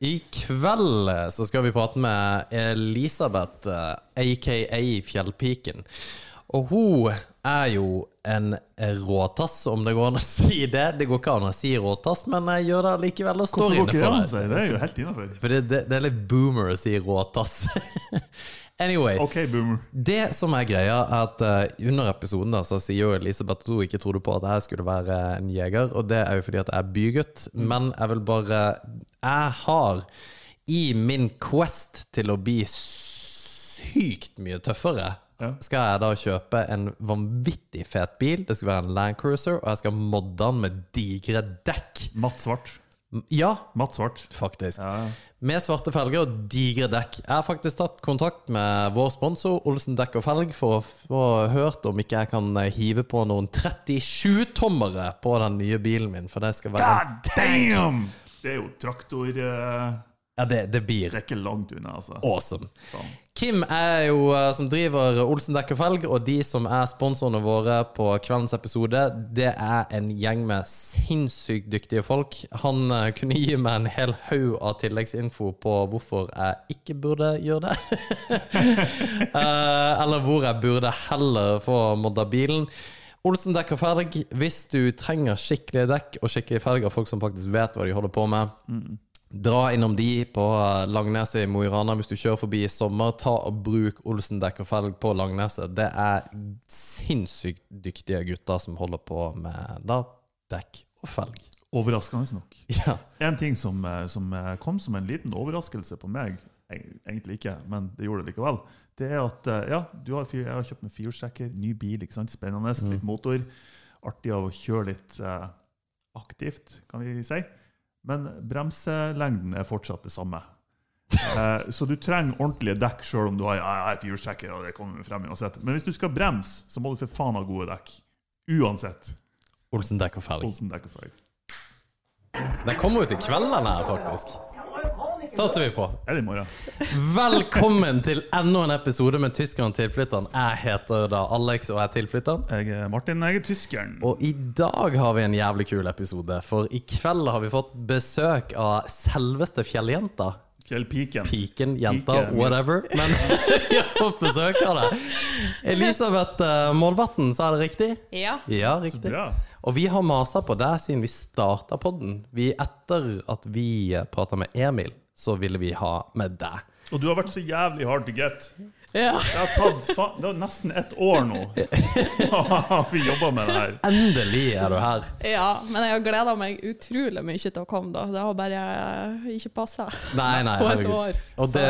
I kveld så skal vi prate med Elisabeth, eh, aka Fjellpiken. Og hun er jo en råtass, om det går an å si det. Det går ikke an å si råtass, men jeg gjør det likevel og står inne for det. Det er jo helt innafor. For det, det, det er litt boomer å si råtass. anyway. Okay. Det som er greia, er at uh, under episoden da, så sier jo Elisabeth at hun ikke trodde på at jeg skulle være en jeger, og det er jo fordi at jeg er bygutt. Men jeg vil bare Jeg har i min quest til å bli sykt mye tøffere Ja. skal jeg da kjøpe en vanvittig fet bil. Det skal være en Land Cruiser, og jeg skal modde den med digre dekk. Matt Svart. Ja, Matt Svart. faktisk. Ja. Med svarte felger og digre dekk. Jeg har faktisk tatt kontakt med vår sponsor Olsen dekk og felg for å få hørt om ikke jeg kan hive på noen 37-tommere på den nye bilen min. For det skal være God damn! Det er jo traktor Uh... Ja, det, det Det blir er ikke langt unna, altså. awesome. Faen. Kim er jo eh, som driver Olsen Dekker felg, og de som er sponsorene våre på kveldens episode, det er en gjeng med sinnssykt dyktige folk. Han eh, kunne gi meg en hel haug av tilleggsinfo på hvorfor jeg ikke burde gjøre det. Eh, eller hvor jeg burde heller få modda bilen. Olsen dekk felg, hvis du trenger skikkelige dekk og skikkelige felg av folk som faktisk vet hva de holder på med, Dra innom de på Langneset i Mo i Rana hvis du kjører forbi i sommer. Ta og Bruk Olsen dekk og felg på Langneset. Det er sinnssykt dyktige gutter som holder på med da, dekk og felg. Overraskende nok. Ja. En ting som, eh, som eh, kom som en liten overraskelse på meg, egentlig ikke, men det gjorde det likevel, det er at eh, ja, du har, jeg har kjøpt meg firehjulstrekker, ny bil, ikke sant? spennende, litt motor. Artig å kjøre litt aktivt, kan vi si. Men bremselengden er fortsatt det samme. Eh, så du trenger ordentlige dekk sjøl om du har ja, er firehjulstrekker. og det kommer frem uansett. Men hvis du skal bremse, så må du for faen ha gode dekk. Uansett. Olsen dekk og felg. Olsen dekk og felg. Den kommer jo til kveldene her, faktisk. Satser vi på. Er det i morgen? Velkommen til enda en episode med Tyskeren tilflytteren. Jeg heter da Alex og jeg er tilflytteren. Jeg er Martin, jeg er tyskeren. Og i dag har vi en jævlig kul episode, for i kveld har vi fått besøk av selveste fjelljenta. Fjellpiken. Piken, jenta, Piken. whatever. Men vi har fått besøk av det. Elisabeth uh, Målvatn, sa jeg det riktig? Ja. Ja, Så riktig. bra. Og vi har masa på deg siden vi starta podden. Vi, etter at vi prata med Emil, så ville vi ha med deg. Og du har vært så jævlig hard to get. Ja. Det har tatt fa det nesten ett år nå. vi jobber med det her. Endelig er du her. Ja, men jeg har gleda meg utrolig mye til å komme, da. Det har bare ikke passa Nei, nei, på et herregud. år. Og det,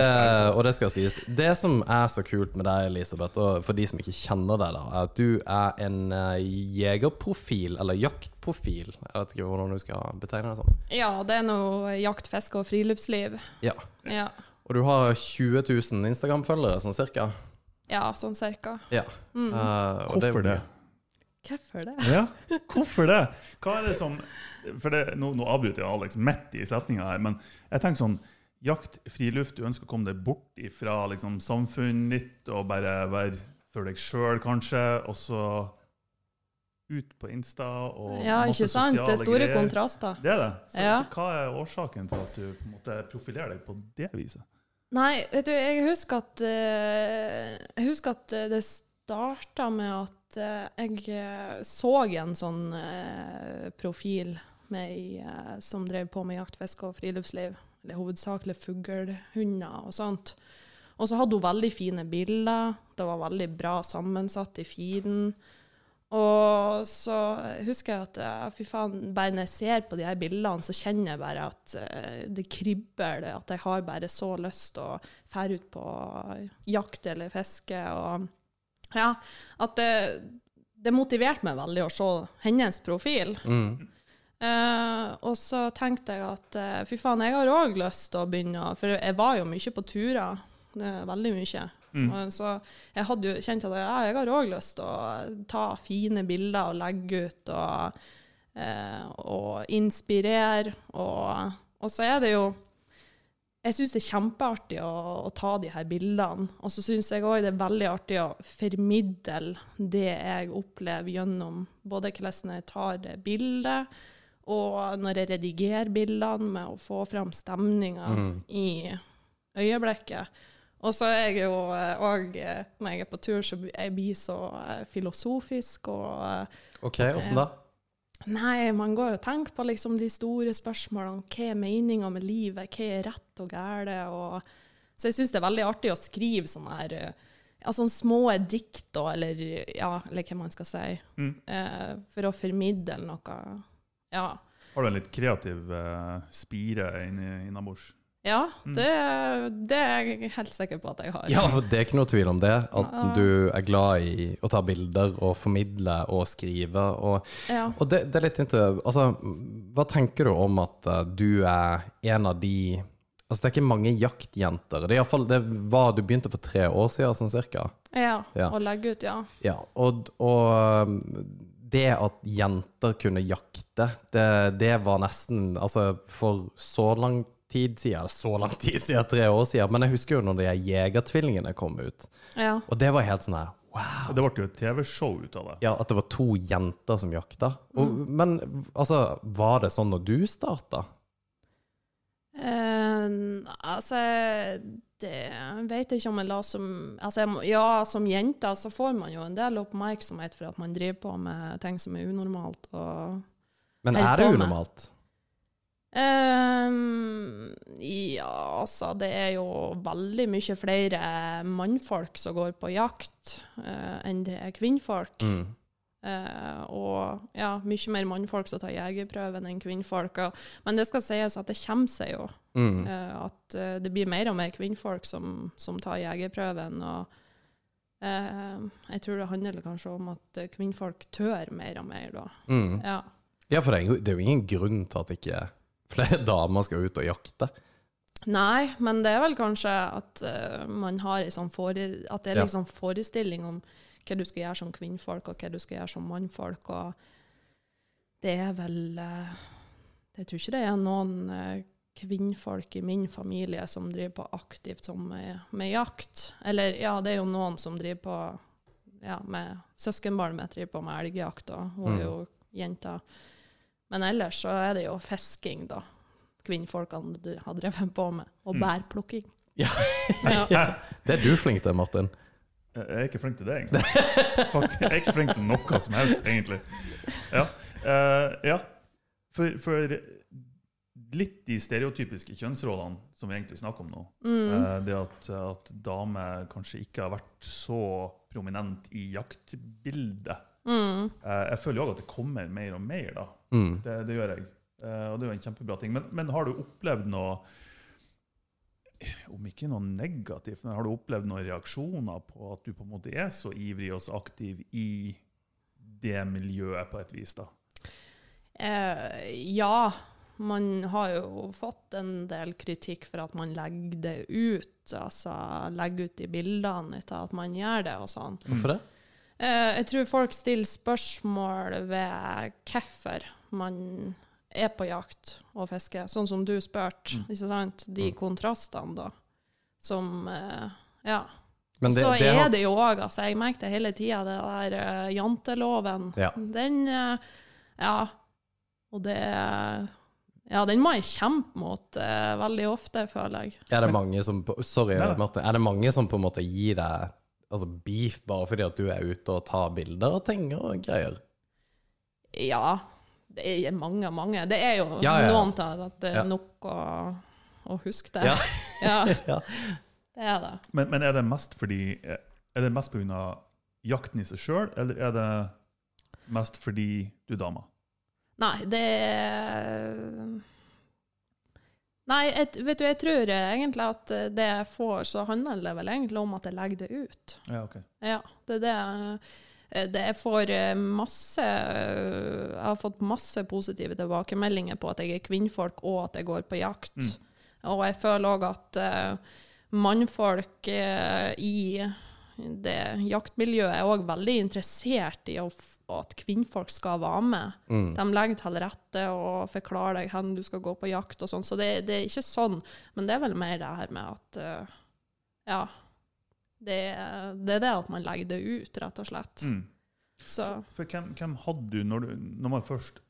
og det skal sies. Det som er så kult med deg, Elisabeth, og for de som ikke kjenner deg, da, er at du er en eh, jegerprofil, eller jaktprofil. Jeg vet ikke hvordan du skal betegne det sånn. Ja, det er noe jakt, fiske og friluftsliv. Ja. Ja, Og du har 20 000 Instagram-følgere, sånn cirka. ja sånn cirka. Ja. Mm. Uh, og Hvorfor det? Hvorfor det? Ja, hvorfor det? Hva er det som For det, nå, nå avbryter jeg Alex midt i setninga her, men jeg tenker sånn Jakt, friluft, du ønsker å komme deg bort fra liksom, samfunnet ditt og bare være for deg sjøl, kanskje, og så ut på Insta og Ja, masse ikke sant? Det er store greier. kontraster. Det er det. Så, Ja. så hva er årsaken til at du på en måte profilerer deg på det viset? Nei, vet du, jeg husker at eh, Jeg husker at eh, det starta med at eh, jeg så en sånn profil eh, som drev på med jakt, fiske og friluftsliv. Eller hovedsakelig fuglehunder og sånt. Og så hadde hun veldig fine bilder. Det var veldig bra sammensatt i feeden. Og så husker jeg at fy faen, bare når jeg ser på de her bildene, så kjenner jeg bare at eh, det kribler. At jeg har bare så lyst til å fære ut på jakt eller fiske. Og ja, at det, det motiverte meg veldig å se hennes profil. Mm. Uh, og så tenkte jeg at uh, fy faen, jeg har òg lyst til å begynne For jeg var jo mye på turer. veldig mye. Og Så jeg hadde jo kjent at ja, jeg har òg lyst til å ta fine bilder og legge ut og, eh, og inspirere. Og, og så er det jo Jeg syns det er kjempeartig å, å ta de her bildene. Og så syns jeg òg det er veldig artig å formidle det jeg opplever gjennom både hvordan jeg tar bildet, og når jeg redigerer bildene, med å få fram stemninga Mm. i øyeblikket. Og så er jeg jo òg, når jeg er på tur, så jeg blir så eh, filosofisk og eh, OK, åssen da? Nei, man går og tenker på liksom de store spørsmålene. Hva er meninga med livet? Hva er rett og galt? Så jeg syns det er veldig artig å skrive sånne her eh, ja, sånne små dikt, da, eller ja, eller hva man skal si, Mm. eh, for å formidle noe. Ja. Har du en litt kreativ eh, spire innabords? Ja, Mm. det, det er jeg helt sikker på at jeg har. Ja, for det er ikke noe tvil om det. At du er glad i å ta bilder og formidle og skrive. Og, Ja. og det, det er litt inntil Altså, hva tenker du om at eh, du er en av de Altså, det er ikke mange jaktjenter. Det er i fall, det var Du begynte for tre år siden, sånn cirka. ja. Ja. Å legge ut, ja. Ja, og, og um, det at jenter kunne jakte, det, det var nesten Altså, for så lang tid siden Så lang tid siden, tre år siden. Men jeg husker jo når de Jegertvillingene kom ut. ja. Og det var helt sånn her Wow. Det ble jo et TV-show ut av det. Ja, at det var to jenter som jakta. Og, Men altså, var det sånn når du starta? Uh, altså, det vet jeg ikke om jeg la som altså, jeg, Ja, som jente så får man jo en del oppmerksomhet for at man driver på med ting som er unormalt. Og, Men er det unormalt? Ehm, ja, altså, det er jo veldig mye flere mannfolk som går på jakt uh, enn det er kvinnfolk. Mm. Uh, og ja, mye mer mannfolk som tar jegerprøven enn kvinnfolk. Og, men det skal sies at det kommer seg jo. Mm. Uh, at det blir mer og mer kvinnfolk som, som tar jegerprøven. Og jeg tror det handler kanskje om at kvinnfolk tør mer og mer da. Mm. Ja. Ja, for er, det er jo ingen grunn til at ikke flere damer skal ut og jakte. Nei, men det er vel kanskje at uh, man har en sånn fore, at det er Ja. liksom forestilling om hva du skal gjøre som kvinnfolk, og hva du skal gjøre som mannfolk. Og det er vel uh, Jeg tror ikke det er noen uh, kvinnfolk i min familie som driver på aktivt som med, med jakt. Eller ja, det er jo noen som driver på ja, med Søskenbarnet mitt driver på med elgjakt, og hun er jo jenta. Men ellers så er det jo fisking, da. Kvinnfolkene har drevet på med. Og Mm. bærplukking. Ja. ja. Det er du flink til, Martin. Jeg er ikke flink til det, egentlig. Faktisk, jeg er ikke flink til noe som helst, egentlig. Ja. uh, ja. For, for litt de stereotypiske kjønnsrollene som vi egentlig snakker om nå, Mm. uh, det at, at damer kanskje ikke har vært så prominent i jaktbildet Mm. uh, Jeg føler jo òg at det kommer mer og mer, da. Mm. Det, det gjør jeg. Eh, og det er jo en kjempebra ting. Men, men har du opplevd noe Om ikke noe negativt, men har du opplevd noen reaksjoner på at du på en måte er så ivrig og så aktiv i det miljøet, på et vis? da? Eh, ja, man har jo fått en del kritikk for at man legger det ut. Altså legger ut de bildene av at man gjør det og sånn. Hvorfor det? Eh, jeg tror folk stiller spørsmål ved hvorfor man er på jakt og fisker, sånn som du spurte. ikke sant? De kontrastene, da. Som eh, Ja. Men det, så det er har- det jo òg, altså, jeg merker det hele tida, det der uh, janteloven. Ja. Den uh, Ja. Og det Ja, den må jeg kjempe mot uh, veldig ofte, føler jeg. Er det mange som Sorry. Martin. Er det mange som på en måte gir deg altså beef bare fordi at du er ute og tar bilder og ting og greier? Ja. Det er mange, mange. Det er jo Ja, ja, noen til at det er Ja. nok å, å huske det. Ja. ja, Ja. det er det. Men, men er det mest fordi Er det mest pga. jakten i seg sjøl, eller er det mest fordi du er dame? Nei, det Nei, et, vet du, jeg tror egentlig at det jeg får, så handler det vel egentlig om at jeg legger det ut. Ja, ok. Ja, det er det. eh, det jeg får eh, masse Jeg har fått masse positive tilbakemeldinger på at jeg er kvinnfolk, og at jeg går på jakt. Mm. Og jeg føler òg at eh, mannfolk eh, i det jaktmiljøet er òg veldig interessert i å at kvinnfolk skal være med. Mm. De legger til rette og forklarer deg hvor du skal gå på jakt og sånn. Så det, det er ikke sånn, men det er vel mer det her med at uh, Ja. Det, det er det at man legger det ut, rett og slett. Mm. Så For hvem, hvem hadde du når, du når man først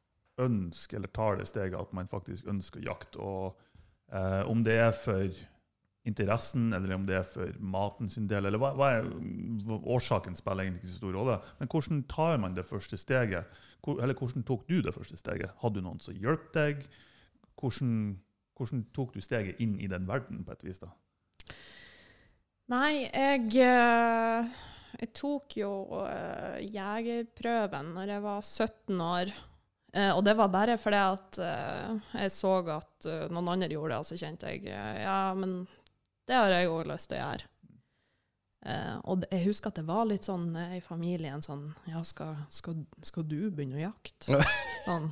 ønsker eller tar det steget at man faktisk ønsker jakt. Og eh, om det er for interessen, eller om det er for maten sin del, eller hva, hva er Årsaken spiller egentlig ikke så stor rolle. Men hvordan tar man det første steget? Hvor, eller hvordan tok du det første steget? Hadde du noen som hjalp deg? Hvordan, hvordan tok du steget inn i den verden, på et vis? da? Nei, jeg, eh, jeg tok jo eh, jegerprøven når jeg var 17 år. Eh, og det var bare fordi at eh, jeg så at noen andre gjorde det, og så kjente jeg ja, men det har jeg òg lyst til å gjøre. Eh, og jeg husker at det var litt sånn eh, i familien sånn Ja, skal, skal, skal du begynne å jakte? Sånn.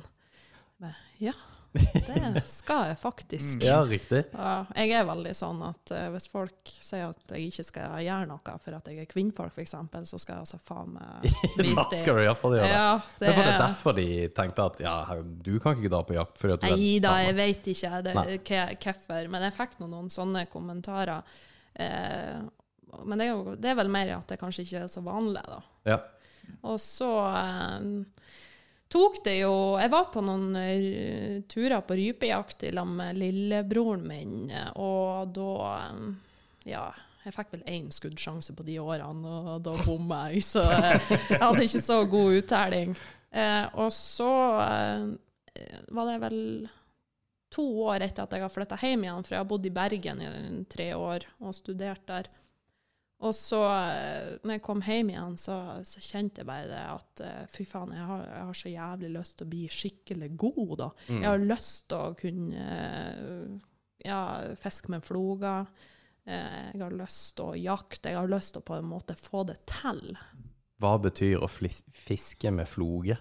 Men, Ja, det skal jeg faktisk. Ja, riktig. Ja, jeg er veldig sånn at uh, hvis folk sier at jeg ikke skal gjøre noe for at jeg er kvinnfolk, f.eks., så skal jeg altså faen meg vise Da det. skal du iallfall gjøre. Ja, Det det er det er er derfor de tenkte at ja, du kan ikke dra på jakt. Fordi at du Nei da, jeg vet ikke det, hvorfor, men jeg fikk noen, noen sånne kommentarer. Eh, men det er, jo, det er vel mer at det kanskje ikke er så vanlig, da. Ja. Og så eh, tok det jo Jeg var på noen eh, turer på rypejakt lag med lillebroren min, og da eh, Ja, jeg fikk vel én skuddsjanse på de årene, og da bomma jeg, så eh, jeg hadde ikke så god uttelling. Eh, og så var det vel to år etter at jeg har flytta hjem igjen, for jeg har bodd i Bergen i tre år og studert der. Og så, eh, når jeg kom hjem igjen, så, så kjente jeg bare det at eh, fy faen, jeg har, jeg har så jævlig lyst til å bli skikkelig god, da. Mm. Jeg har lyst til å kunne eh, ja, fiske med floger. Eh, Jeg har lyst til å jakte. Jeg har lyst til å på en måte få det til. Hva betyr å fiske med floge?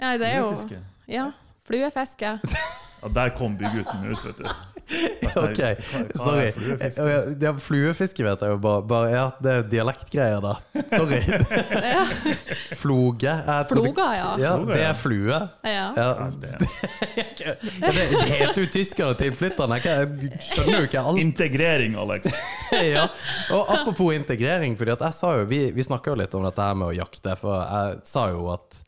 Ja, det er jo Fluefiske. Ja, fluefiske. Ja, der kom bygutten ut, vet du. Jeg Ok, er sorry. fluefiske? Ja, fluefiske vet jeg jo bare, bare ja, Det er dialektgreier, da. Sorry. Floge. Floga, ja. Ja, det er flue. Ja. Ja. Ja, det- det, heter jo tyskerne tilflytterne. Jeg skjønner jo ikke alt. Integrering, Alex. ja. Og apropos integrering, fordi at jeg sa jo, vi, vi snakka jo litt om dette her med å jakte, for jeg sa jo at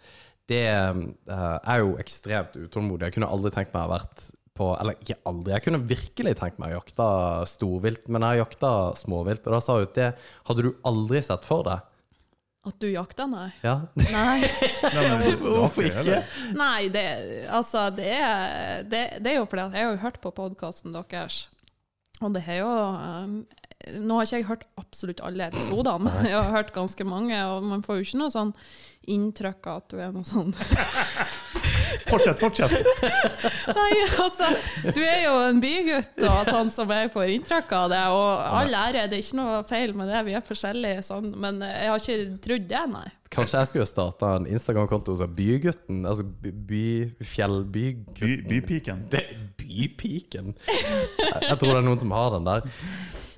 det eh, er jo ekstremt utålmodig. Jeg kunne aldri tenkt meg å ha vært på Eller ikke aldri, jeg kunne virkelig tenkt meg å jakte storvilt, men jeg har jakta småvilt, og da sa hun at det hadde du aldri sett for deg. At du jakter, nei? Ja. Nei. Hvorfor ikke? Nei, det, altså, det, er, det, det er jo fordi at jeg har hørt på podkasten deres, og det har jo um, Nå har ikke jeg hørt absolutt alle episodene, men jeg har hørt ganske mange, og man får jo ikke noe sånn inntrykk av at du er noe sånn Fortsett, fortsett! Nei, altså, du er jo en bygutt, og sånn som jeg får inntrykk av det, og all ære, det er ikke noe feil med det, vi er forskjellige sånn, men jeg har ikke trodd det, nei. Kanskje jeg skulle starta en Instagram-konto som Bygutten? Altså by, Fjellbygutten? By, bypiken. Det, bypiken? Jeg, jeg tror det er noen som har den der.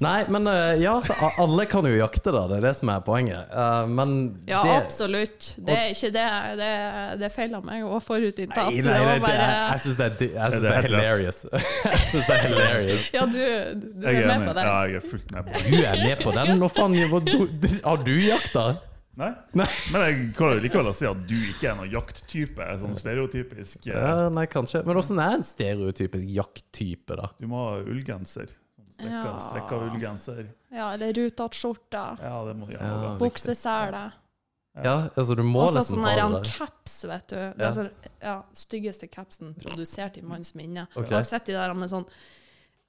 Nei, men eh, ja, alle kan jo jakte, da. Det er det som er poenget. Eh, men Ja, det absolutt. Det er ikke det. Det, det er meg å forutinntatt. Nei, nei, nei, det, bare jeg, jeg syns det, Det det er hilarious. Jeg synes det er hilarious. Ja, du, du er er med på det? Ja, jeg er fullt med på det. Du er med på den? Nå faen, har du jakta? Nei? Nei. Men jeg kan likevel si at du ikke er noen jakttype. Sånn stereotypisk. eh, Ja, nei, kanskje. Men åssen er en stereotypisk jakttype, da? Du må ha ullgenser. Sånn Strekka, Ja. strekka ullgenser. Ja, eller rutatt-skjorta. Ja, det må Ja. gjerne ha. Buksesele. Ja, altså du må Også liksom sånn det der Og der. caps, vet du. Det Ja. er så, ja, styggeste capsen produsert i manns minne. Ok. Og jeg har sett de der med sånn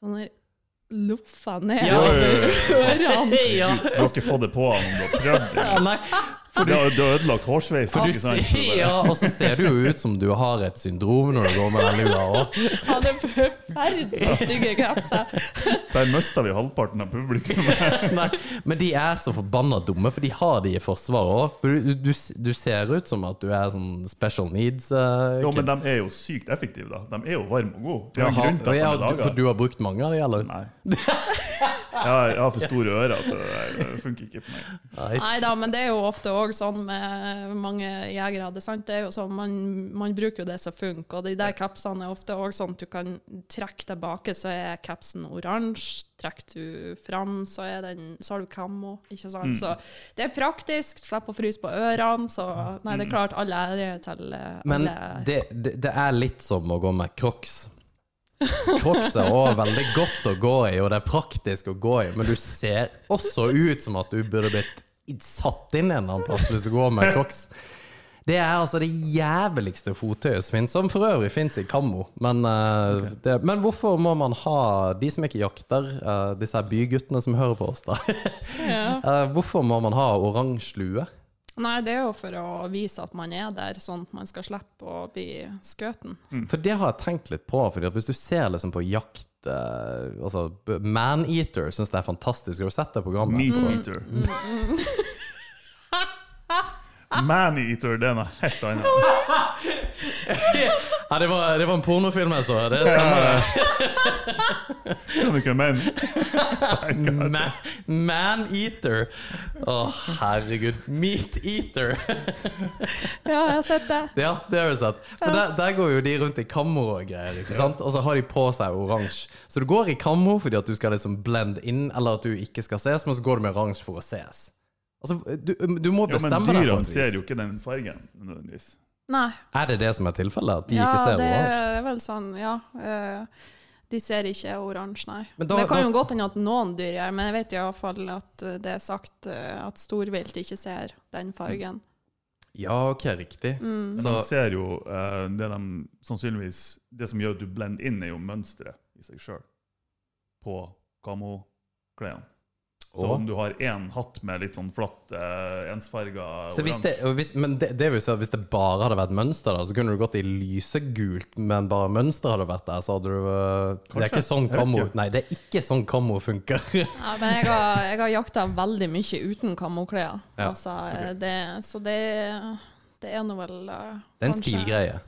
Sånne loffa ned Ja. ørene. Ja. Du har ikke fått det på han om du har prøvd det. Ja, nei, Du har, du har ødelagt hårsveis. for du ja, og så ser du jo ut som du har et syndrom når du går med den lua òg. Han er forferdelig stygge capser. Der mista vi halvparten av publikum. Nei, men de er så forbanna dumme, for de har de i Forsvaret òg. Du, du, du ser ut som at du er sånn special needs. Uh, Jo, men de er jo sykt effektive, da. De er jo varme og gode. Ja, for du har brukt mange av de, eller? Nei. Jeg har for store ører til det. Det funker ikke på meg. Nei. Da, men det er jo ofte òg sånn med mange jegere. Det, er sant? det er jo sånn, man, man bruker jo det som funker, og de der capsene er ofte òg sånn at du kan trekke tilbake, så er capsen oransje. Trekker du fram, så, er den, så har du kammo. Ikke sant? Så det er praktisk. Slipper å fryse på ørene. Så nei, det er klart, all ære til alle. Men det, det, det er litt som å gå med crocs. Crocs er også veldig godt å gå i, og det er praktisk å gå i, men du ser også ut som at du burde blitt satt inn en eller annen plass hvis du går med crocs. Det er altså det jævligste fottøyet som finnes, som for øvrig finnes i kammo. Men, eh, det, men hvorfor må man ha de som ikke jakter, uh, disse byguttene som hører på oss, da? Ja. uh, hvorfor må man ha oransje lue? Nei, det er jo for å vise at man er der, sånn at man skal slippe å bli skøten. For det har jeg tenkt litt på. Fordi Hvis du ser liksom på jakt eh, Altså Maneater syns det er fantastisk. Har du sett det programmet? Meat eater. Man-eater, det er noe helt annet. Ja, det var, det var en pornofilm jeg så. Det stemmer. Skjønner du hva jeg mener? Man-eater Å, herregud. Meat-eater. Ja, jeg har sett det. Ja, det har du sett. Men der, der går jo de rundt i kammo og greier, ikke sant? Og så har de på seg oransje. Så du går i kammo fordi at du skal liksom blende inn, eller at du ikke skal ses, men så går du med oransje for å ses. Altså, du, du må bestemme deg på dyrene et ser jo ikke den fargen nødvendigvis. Nei. Er det det som er tilfellet? At de ja, ikke ser det oransje? er vel sånn, ja. eh, de ser ikke oransje, nei. Men da- det kan da- jo godt hende at noen dyr gjør, men jeg vet iallfall at eh, det er sagt eh, at storvilt ikke ser den fargen. Ja, ok, riktig. Mm. Så- de ser jo det de sannsynligvis Det som gjør at du blender inn, er jo mønsteret i seg sjøl på kamoklærne. Så om du har én hatt med litt sånn flatt, uh, ensfarga det, men det, det vil si at hvis det bare hadde vært mønster, da, så kunne du gått i lysegult, men bare mønster hadde vært der, så hadde du øh, Det er ikke sånn kammo. Nei, det er ikke sånn kammo funker. Ja, men jeg har, jeg har jakta veldig mye uten kamoklær. Ja, Altså, eh, det, så det, det er nå vel uh, Det er en kanskje- stilgreie.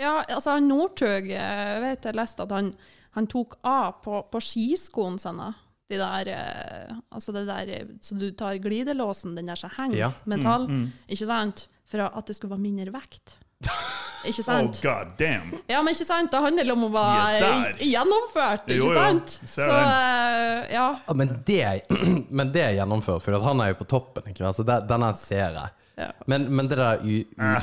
Ja, altså Northug, jeg vet jeg leste at han, han tok av på, på skiskoene sine. De der, eh, altså det der, eh, så du tar glidelåsen, den der som henger, Ja. metall, Mm, ikke sant? For at det skulle være mindre vekt. Ikke Oh, god damn! Ja, men ikke sant? Det handler om å være gjennomført, ikke jo. sant? Ser Så, eh, ja. Ja, men, det, er- men det er gjennomført, for at han er jo på toppen. Ikke? sant? Så det, den her ser jeg. Ja. Men, men det der u, Eh.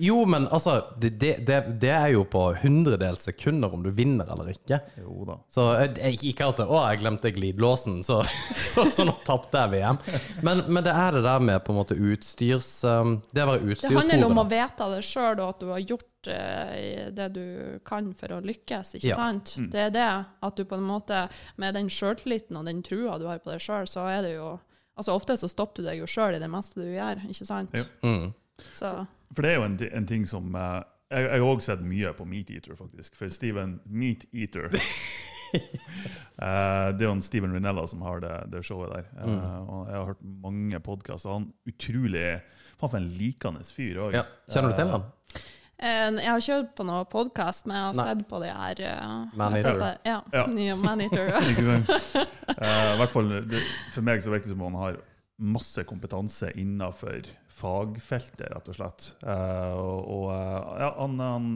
Jo, men altså det, det, det, er jo på hundredels sekunder om du vinner eller ikke. Jo da. Så jeg, jeg, ikke at Å, jeg glemte glidelåsen, så, så, så nå tapte jeg VM. Men, men det er det der med på en måte utstyrs... um, Det å være Det handler om å vite det sjøl, og at du har gjort eh, det du kan for å lykkes. ikke Ja. sant? Det er det at du på en måte, med den sjøltilliten og den trua du har på deg sjøl, så er det jo Altså Ofte så stopper du deg jo sjøl i det meste du gjør, ikke sant? Ja. Mm. Så For det er jo en, en ting som uh, Jeg, jeg har også sett mye på Meat Eater, faktisk. For Steven Meat Eater uh, Det er jo en Steven Rinella som har det, det showet der. Uh, Mm. og jeg har hørt mange podkaster. Han utrolig Faen, for en likende fyr òg. Ja. Kjenner du til han? eh, Jeg har ikke hørt på noen podkast, men jeg har Nei. sett på det her uh, Man jeg Eater. Ja, Ja. nye Man Eater. Ikke sant? Eh, hvert fall, for meg så virker det som om han har masse kompetanse innenfor fagfeltet, rett og slett. Uh, og eh, ja, han, han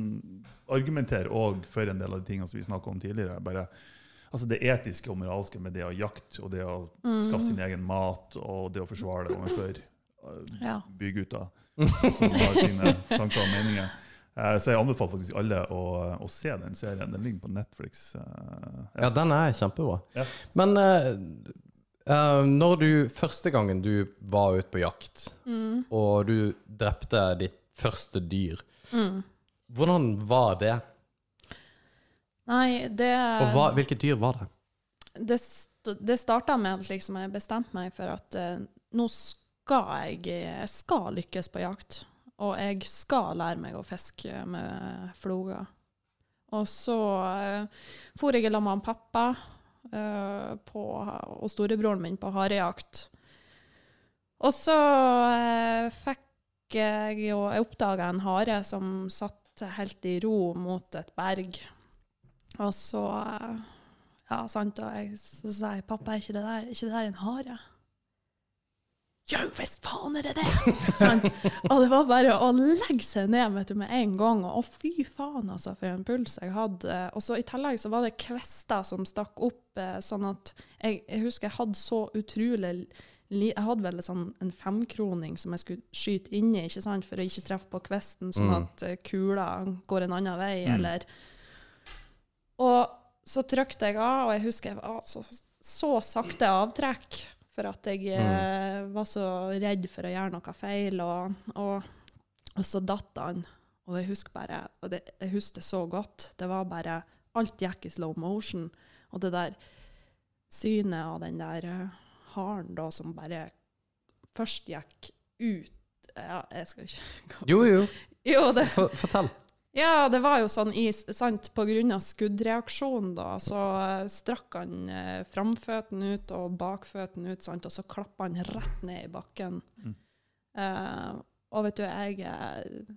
argumenterer òg for en del av de tingene som vi snakka om tidligere. bare Altså det etiske og moralske med det å jakte og det å skaffe sin egen mat og det å forsvare det overfor uh, bygutter som har sine tanker og meninger. Eh, så jeg anbefaler faktisk alle å, å se den serien. Den ligger på Netflix. Ja, Ja, den er kjempebra. Ja. Men eh, når du første gangen du var ute på jakt, Mm. og du drepte ditt første dyr, Mm. hvordan var det? Nei, det Og hva, hvilket dyr var det? det, det starta med at liksom jeg bestemte meg for at uh, nå skal jeg, jeg skal lykkes på jakt. Og jeg skal lære meg å fiske med floger. Og så uh, for jeg i lag med pappa på, og storebroren min på harejakt. Og så eh, fikk jeg jo Jeg oppdaga en hare som satt helt i ro mot et berg. Og så eh, Ja, sant. Og jeg, så sa jeg, pappa, er ikke det der, er ikke det der en hare? Jo, hvis faen er det det! Og det var bare å legge seg ned vet du, med en gang. Og å, fy faen, altså, for en puls jeg hadde. Og så i tillegg så var det kvester som stakk opp, eh, sånn at jeg, jeg husker jeg hadde så utrolig Jeg hadde vel sånn en femkroning som jeg skulle skyte inni, ikke sant, for å ikke treffe på kvesten, sånn Mm. at eh, kula går en annen vei, Mm. eller Og så trykte jeg av, og jeg husker jeg var så, så sakte avtrekk for at jeg mm. var så redd for å gjøre noe feil, og, og, og så datt han. Og jeg husker bare, og det, jeg husker det så godt, det var bare Alt gikk i slow motion. Og det der synet av den der eh, haren da, som bare først gikk ut Ja, jeg skal ikke Jo, jo. Jo, fortell. Ja, det var jo sånn i, sant, på grunn av skuddreaksjonen da, så eh, strakk han eh, framføtten ut og bakføtten ut, sant, og så klappa han rett ned i bakken. Mm. Eh, og vet du, jeg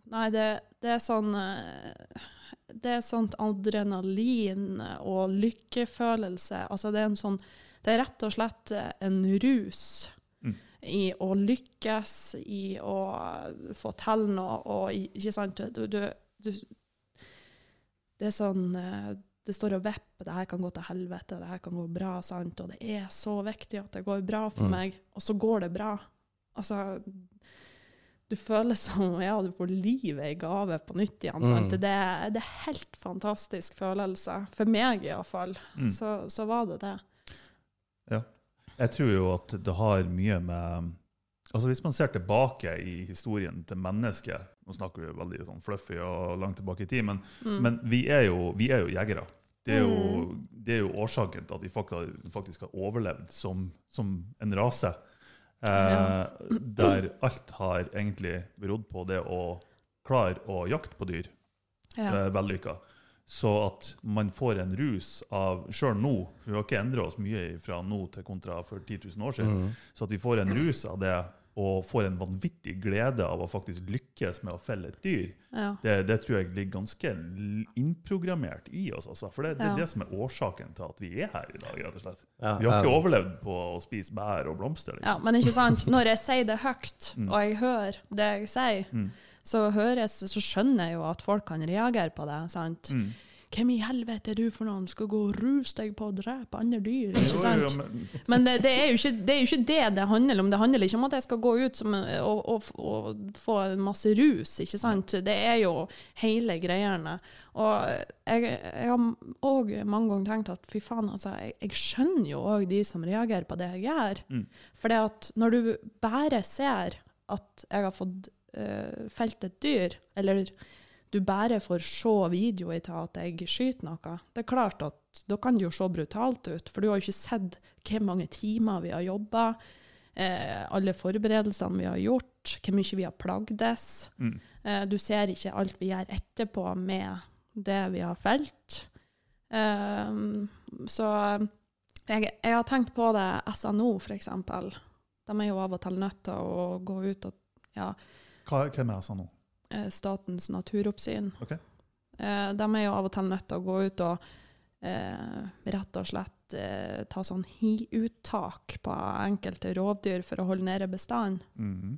Nei, det, det er sånn eh, Det er sånt adrenalin og lykkefølelse. Altså, det er en sånn Det er rett og slett eh, en rus Mm. i å lykkes, i å få til noe, og ikke sant du, du, du Det er sånn eh, Det står og vipper, det her kan gå til helvete, det her kan gå bra, sant, og det er så viktig at det går bra for Mm. meg, og så går det bra. Altså Du føler som ja, du får livet i gave på nytt igjen. Sant? Mm. Det, det er helt fantastisk følelse. For meg iallfall. Mm. Så, så var det det. Jeg tror jo at det har mye med Altså Hvis man ser tilbake i historien til mennesket Nå snakker vi veldig sånn fluffy og langt tilbake i tid, men, Mm. men vi, er jo, vi er jo jegere. Det er jo, det er jo årsaken til at vi faktisk, faktisk har overlevd som, som en rase. Eh, Ja. Der alt har egentlig berodd på det å klare å jakte på dyr ja. eh, vellykka. Så at man får en rus av Sjøl nå, for vi har ikke endra oss mye fra nå til kontra for 10 000 år siden, Mm. så at vi får en rus av det og får en vanvittig glede av å faktisk lykkes med å felle et dyr, ja. det, det tror jeg ligger ganske innprogrammert i oss. Altså. For det, det Ja. er det som er årsaken til at vi er her i dag. rett og slett. Ja, Vi har ikke ja. overlevd på å spise bær og blomster. Ja, Liksom. men ikke sant, når jeg sier det høyt, Mm. og jeg hører det jeg sier, Mm. så høres så skjønner jeg jo at folk kan reagere på det. sant? Mm. Hvem i helvete er du for noen? Skal gå og ruse deg på å drepe andre dyr? ikke sant? men, det, det, er ikke, det er jo ikke det det handler om. Det handler ikke om at jeg skal gå ut som, og, og, og få masse rus, ikke sant. Det er jo hele greiene. Og jeg, jeg har òg mange ganger tenkt at fy faen, altså, jeg, jeg skjønner jo òg de som reagerer på det jeg gjør. Mm. For når du bare ser at jeg har fått uh, felt et dyr, eller du bare får se videoer til at jeg skyter noe, det er klart at da kan det jo se brutalt ut, for du har jo ikke sett hvor mange timer vi har jobba, eh, alle forberedelsene vi har gjort, hvor mye vi har plagdes. mm. Eh, du ser ikke alt vi gjør etterpå med det vi har felt. Eh, så jeg, jeg har tenkt på det SNO, eksempel. De er jo av og til nødt til å gå ut og ja, Hva, hvem er eh, Statens naturoppsyn. Ok. Eh, de er jo av og til nødt til å gå ut og eh, rett og slett eh, ta sånn hiuttak på enkelte rovdyr for å holde nede bestanden. Mhm.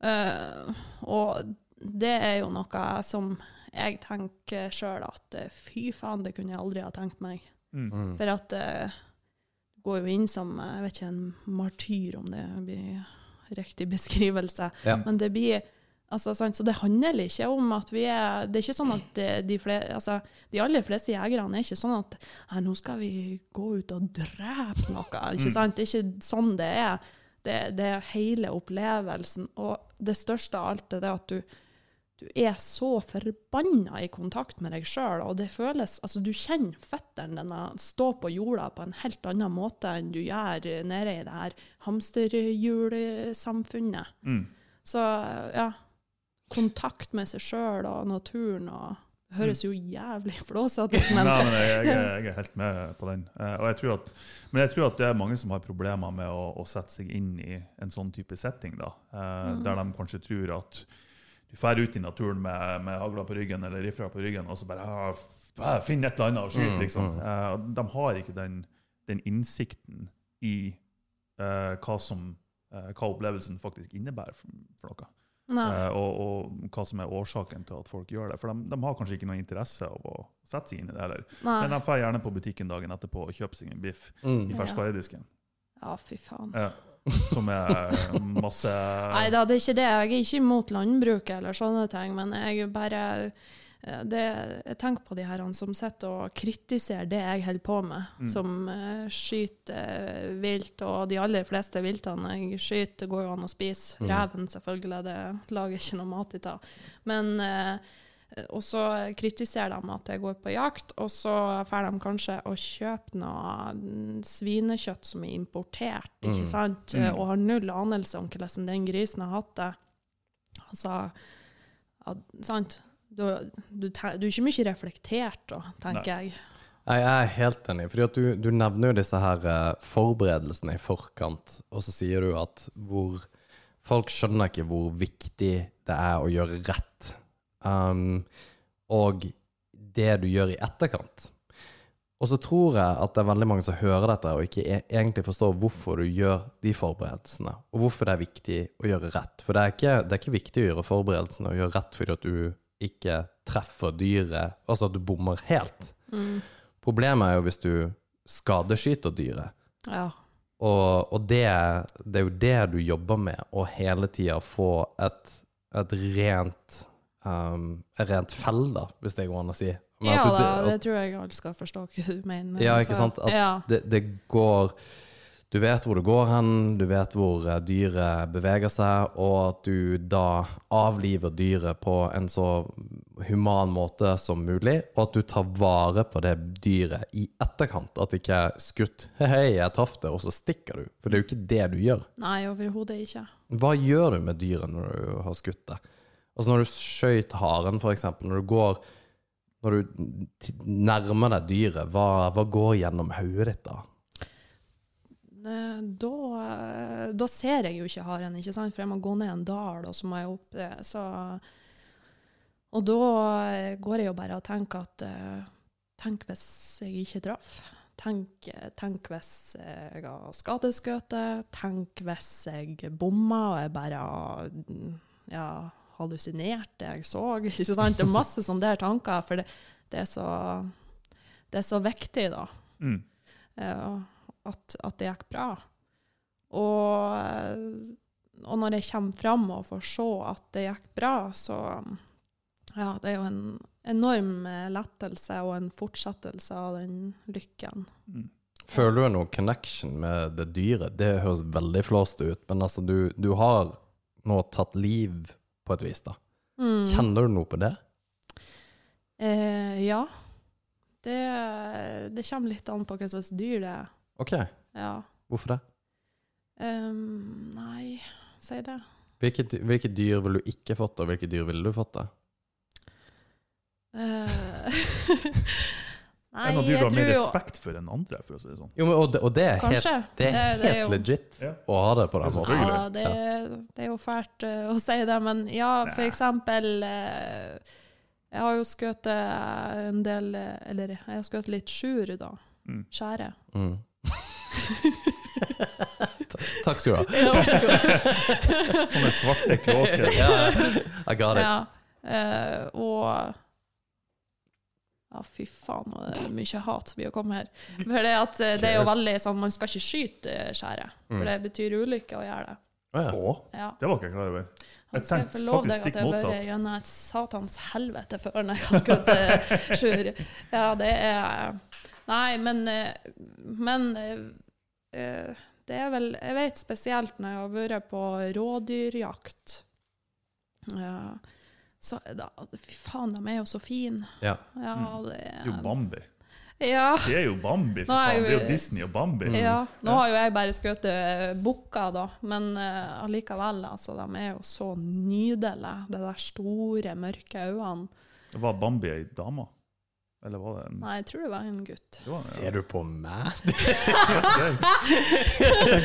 Eh, og det er jo noe som jeg tenker sjøl at eh, fy faen, det kunne jeg aldri ha tenkt meg. Mm. Mm. For at eh, det går jo inn som eh, jeg vet ikke, en martyr, om det blir riktig beskrivelse. Ja. Men det blir altså, sant? Så det handler ikke om at vi er Det er ikke sånn at de, de, flere, altså, de aller fleste jegerne er ikke sånn at «Nei, nå skal vi gå ut og drepe noe. Ikke Mm. sant? Det er ikke sånn det er. Det, det er hele opplevelsen. Og det største av alt er det at du, du er så forbanna i kontakt med deg sjøl, og det føles Altså, du kjenner føttene dine stå på jorda på en helt annen måte enn du gjør nede i det her hamsterhjulsamfunnet. Mm. Så ja, kontakt med seg sjøl og naturen og Det høres jo jævlig flåsete ut, men Nei, men jeg, jeg, jeg er helt med på den. Eh, og jeg at, men jeg tror at det er mange som har problemer med å, å sette seg inn i en sånn type setting, da, eh, Mhm. der de kanskje tror at du drar ut i naturen med, med hagla på ryggen eller rifla på ryggen, og så bare finner Finn et eller annet og skyt, Mm, liksom. mm. Eh, de har ikke den, den innsikten i uh, hva som uh, hva opplevelsen faktisk innebærer for, for noe. Eh, og, og hva som er årsaken til at folk gjør det. For de, de har kanskje ikke noe interesse av å sette seg inn i det heller. Nei. Men de drar gjerne på butikken dagen etterpå og kjøper seg en biff i Mm. Ja. ferskvaredisken. Ja, fy faen. Ja. Som er masse Nei da, det er ikke det. Jeg er ikke imot landbruket eller sånne ting, men jeg bare eh, det, Jeg tenker på de her som sitter og kritiserer det jeg holder på med, Mm. som uh, skyter eh, vilt, og de aller fleste viltene jeg skyter, går jo an å spise. Mm. Reven, selvfølgelig, det lager ikke noe mat ut av. Men uh, og så kritiserer de at jeg går på jakt, og så får de kanskje å kjøpe noe mm, svinekjøtt som er importert, ikke Mm. sant? Mm. Og har null anelse om hvordan den grisen har hatt det. Altså, ja, sant? Du, du, du er ikke mye reflektert da, tenker jeg. Jeg er helt enig, fordi at du, du nevner jo disse her eh, forberedelsene i forkant, og så sier du at hvor folk skjønner ikke hvor viktig det er å gjøre rett, um, og det du gjør i etterkant. Og så tror jeg at det er veldig mange som hører dette og ikke e egentlig forstår hvorfor du gjør de forberedelsene, og hvorfor det er viktig å gjøre rett. For det er ikke, det er ikke viktig å gjøre forberedelsene og gjøre rett fordi at du ikke treffer dyret, altså at du bommer helt. Mm. Problemet er jo hvis du skadeskyter dyret. Ja. Og, og det, det er jo det du jobber med, å hele tida få et, et rent um, rent fell, da, hvis det går an å si. Men ja du- da, det tror jeg alle skal forstå hva du mener. ja, ikke Så, sant? At ja. det, det går Du vet hvor det går hen, du vet hvor eh, dyret beveger seg, og at du da avliver dyret på en så human måte som mulig, og at du tar vare på det dyret i etterkant. At det ikke er skutt 'hei, hei, jeg traff det', og så stikker du. For det er jo ikke det du gjør. Nei, overhodet ikke. Hva gjør du med dyret når du har skutt det? Altså når du skøyt haren, for eksempel, når du går Når du nærmer deg dyret, hva, hva går gjennom hodet ditt da? Eh, Da, eh, da ser jeg jo ikke haren, ikke sant? for jeg må gå ned en dal, og så må jeg opp det. Så, og da eh, går jeg jo bare og tenker at Tenk hvis jeg ikke traff. Tenk, tenk hvis jeg har skadeskutt. Tenk hvis jeg bomma og jeg bare mm, ja, hallusinerte jeg så. Ikke sant? Det er masse sånne der tanker, for det, det, er, så, det er så viktig, da. Mm. eh, at, at det gikk bra. Og, og når jeg kommer fram og får se at det gikk bra, så ja, det er jo en enorm lettelse og en fortsettelse av den lykken. Mm. Føler du noen connection med det dyret? Det høres veldig flåst ut, men altså, du, du har nå tatt liv på et vis, da. Mm. Kjenner du noe på det? Eh, ja. Det, det kommer litt an på hva slags dyr det er. OK, Ja. hvorfor det? Um, nei, si det. Hvilke, hvilke dyr ville du ikke fått, og hvilke dyr ville du fått? da? Eh, nei, En av dyr du jeg har mer respekt for enn andre, for å si det sånn. Jo, men, og, det, og det er helt, det er Det- det er jo- legit Ja. å ha det på den måten. Ja, det, er- det er jo fælt eh, å si det, men ja, for Nei. eksempel eh, Jeg har jo skutt en del Eller jeg har skutt litt sjur, da. Mm. Skjære. Mm. Takk skal du ha. Ja, vær så god. Sånne svarte kråker. Ja, I got it. Ja, eh, og ja, fy faen, nå er det mye hat som blir å komme her. For det, at, eh, det er jo veldig sånn, man skal ikke skyte eh, skjæret, for Mm. det betyr ulykke å gjøre det. Å, ja. Å, Ja. det var ikke jeg klar over. Jeg skal tenkte faktisk deg stikk at jeg har vært motsatt. gjennom et satans helvete før når jeg har skutt eh, sjur. Ja, det er Nei, men, eh, men eh, eh, det er vel Jeg vet spesielt når jeg har vært på rådyrjakt. Ja, så da, Fy faen, de er jo så fine. Ja. Ja, Mm. det er jo Bambi. ja. Det er jo Bambi, for faen. jo- Det er jo Disney og Bambi. Mm. Ja, nå har jo jeg bare skutt bukker, da, men allikevel, altså, de er jo så nydelige. De der store, mørke øynene. Var Bambi ei dame? Eller var det en Nei, jeg tror det var en gutt. Var, ja. Ser du på meg?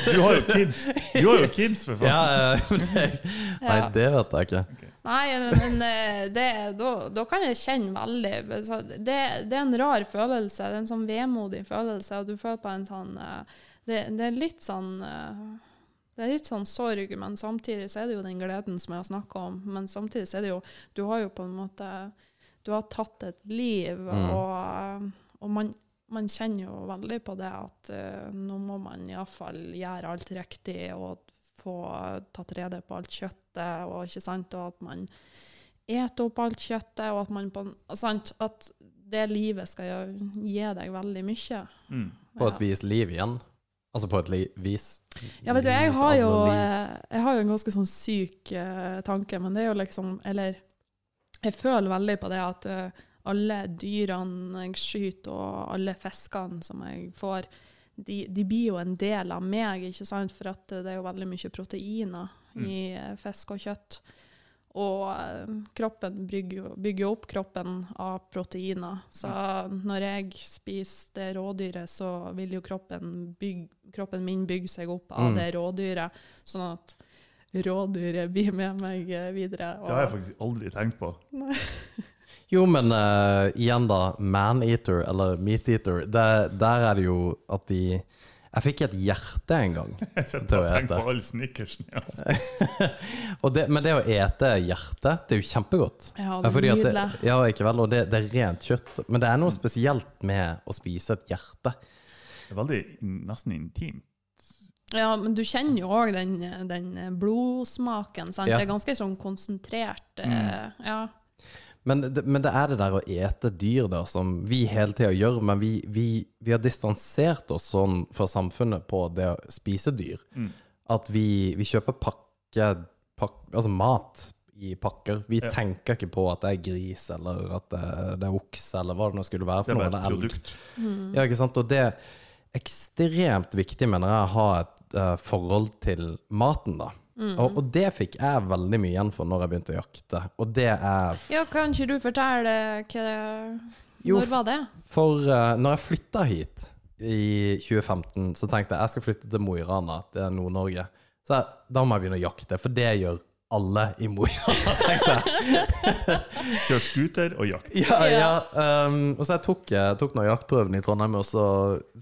Du har jo kids! Du har jo kids, for faen! Ja, det, Nei, det vet jeg ikke. Nei, men eh, det, da, da kan jeg kjenne veldig det, det er en rar følelse. Det er en sånn vemodig følelse, og du føler på en sånn eh, det, det er litt sånn eh, det er litt sånn sorg, men samtidig så er det jo den gleden som jeg har snakka om. Men samtidig så er det jo Du har jo på en måte Du har tatt et liv, Mm. og, og man, man kjenner jo veldig på det at uh, nå må man iallfall gjøre alt riktig og få tatt rede på alt kjøttet, og ikke sant, og at man eter opp alt kjøttet, og at man på sant, at det livet skal gi deg veldig mye. Mm. På et vis liv igjen. Altså på et li vis. Ja, vet du, jeg har jo, eh, jeg har jo en ganske sånn syk uh, tanke, men det er jo liksom Eller jeg føler veldig på det at eh, alle dyrene jeg skyter, og alle fiskene som jeg får, de, de blir jo en del av meg, ikke sant? For at det er jo veldig mye proteiner Mm. i eh, fisk og kjøtt. Og eh, kroppen bygger jo bygger opp kroppen av proteiner. Så når jeg spiser det rådyret, så vil jo kroppen, bygge, kroppen min bygge seg opp av Mm. det rådyret, sånn at rådyret blir med meg videre. videre. Det har jeg faktisk aldri tenkt på. Jo, men uh, igjen da, man-eater eller meat-eater, der er det jo at de Jeg fikk et hjerte en gang. Jeg sitter og tenker på all snickersen. jeg Og det, men det å ete hjerte, det er jo kjempegodt. Ja, det er nydelig. det, ja, ikke vel, og det, det er rent kjøtt. Men det er noe spesielt med å spise et hjerte. Det er veldig nesten intimt. Ja, men du kjenner jo òg den, den blodsmaken. Sant? Ja. Det er ganske sånn konsentrert. eh, Ja. Men det, men det er det der å ete dyr da, som vi hele tida gjør, men vi, vi, vi har distansert oss sånn fra samfunnet på det å spise dyr. Mm. At vi, vi kjøper pakke, pakk, altså mat i pakker. Vi Ja. tenker ikke på at det er gris, eller at det, det er okse, eller hva det nå skulle være Det for er noe. bare et eller elg. produkt. Mm. Ja, ikke sant? Og det er ekstremt viktig, mener jeg, å ha et eh, forhold til maten, da. Mm. Og, og det fikk jeg veldig mye igjen for når jeg begynte å jakte. Og det er ja, kan ikke du fortelle hva Jo, Når var det? For uh, når jeg flytta hit i 2015, så tenkte jeg jeg skal flytte til Mo i Rana, til Nord-Norge. Så jeg, da må jeg begynne å jakte, for det gjør alle i Mo i Rana, tenkte jeg. Kjør scooter og jakt. Ja, ja. Um, og så jeg tok, jeg tok noen jaktprøven i Trondheim, og så,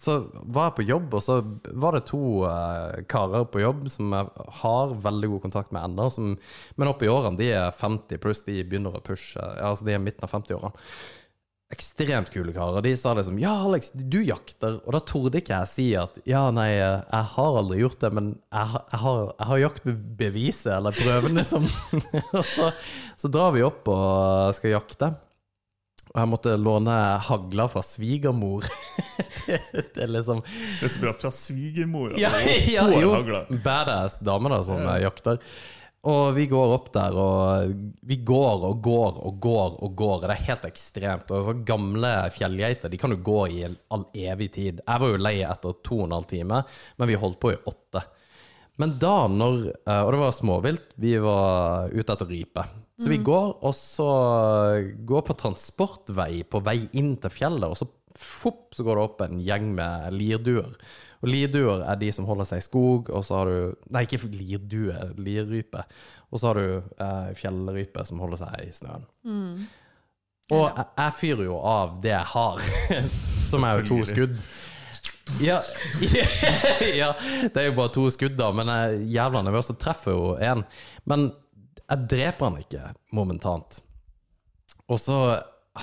så var jeg på jobb, og så var det to uh, karer på jobb som jeg har veldig god kontakt med ennå, men oppe i årene, de er 50 pluss, de begynner å pushe, altså de er midten av 50-årene. Ekstremt kule karer. De sa liksom 'Ja, Alex, du jakter', og da torde ikke jeg si at 'ja, nei, jeg har aldri gjort det, men jeg, har- jeg har, jeg har jaktbeviset, eller prøvene som så, så drar vi opp og skal jakte. Og jeg måtte låne hagla fra svigermor. det, det er liksom Det er så bra fra svigermor. Ja, ja, jo. Badass dame da, som Ja. jakter. Og vi går opp der, og vi går og går og går og går. Det er helt ekstremt. Og så Gamle fjellgeiter de kan jo gå i all evig tid. Jeg var jo lei etter to og en halv time, men vi holdt på i åtte. Men da når eh, Og det var småvilt. Vi var ute etter rype. Så vi går, og så går på transportvei på vei inn til fjellet, og så fopp, så går det opp en gjeng med lirduer. Og lirduer er de som holder seg i skog, og så har du Nei, ikke lirdue, lirrype. Og så har du eh, fjellrype som holder seg i snøen. Mm. Og jeg, jeg fyrer jo av det jeg har, som er jo to skudd. Ja, ja, det er jo bare to skudd, da, men jeg er jævla nervøs og treffer jo én. Men jeg dreper han ikke momentant. Og så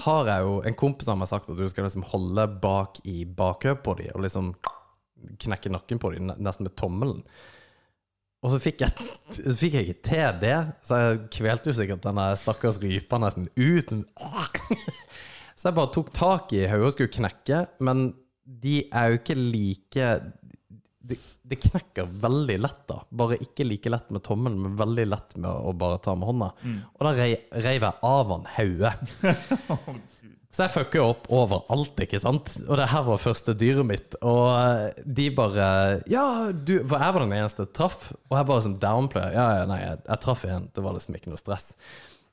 har jeg jo En kompis har meg sagt at du skal liksom holde bak i bakhø på dem og liksom knekke nakken på dem, nesten med tommelen. Og så fikk jeg, så fikk jeg ikke til det, så jeg kvelte jo sikkert denne stakkars rypa nesten ut. Så jeg bare tok tak i hodet og skulle knekke, men de er jo ikke like det, de knekker veldig lett, da. Bare ikke like lett med tommelen, men veldig lett med å bare ta med hånda. Og da rei- reiv jeg av han hodet. Så jeg fucker opp overalt, ikke sant? Og det her var første dyret mitt. Og de bare Ja, du For jeg var den eneste jeg traff. Og jeg bare som downplayer. Ja, ja, nei, jeg, jeg traff en. Det var liksom ikke noe stress.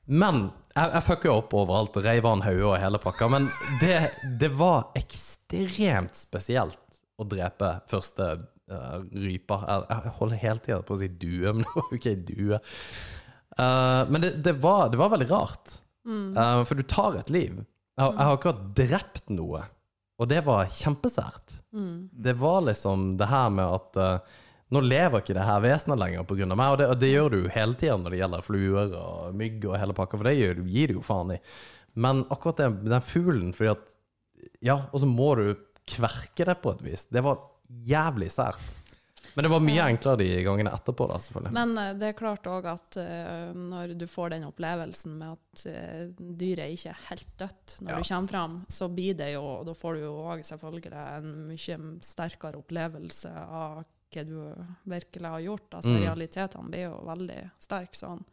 Men jeg, jeg fucka opp overalt og reiv av en hode og hele pakka. Men det, det var ekstremt spesielt å drepe første uh, rypa. Jeg, jeg holder hele tida på å si due, men det var jo ikke ei due. Uh, men det, det, var, det var veldig rart. Mm. Eh, for du tar et liv. Jeg, har- jeg har akkurat drept noe, og det var kjempesært. Mm. Det var liksom det her med at uh, nå lever ikke det her vesenet lenger pga. meg, og det, og det gjør du hele tida når det gjelder fluer og mygg og hele pakka, for det gir, gir du jo faen i. Men akkurat den, den fuglen, fordi at Ja, og så må du kverke det på et vis. Det var jævlig sært. Men det var mye enklere de gangene etterpå, da, selvfølgelig. Men eh, det er klart òg at eh, når du får den opplevelsen med at eh, dyret ikke er helt dødt når Ja. du kommer fram, så blir det jo Da får du jo òg selvfølgelig en mye sterkere opplevelse av hva du virkelig har gjort. Altså Mm. realitetene blir jo veldig sterke sånn.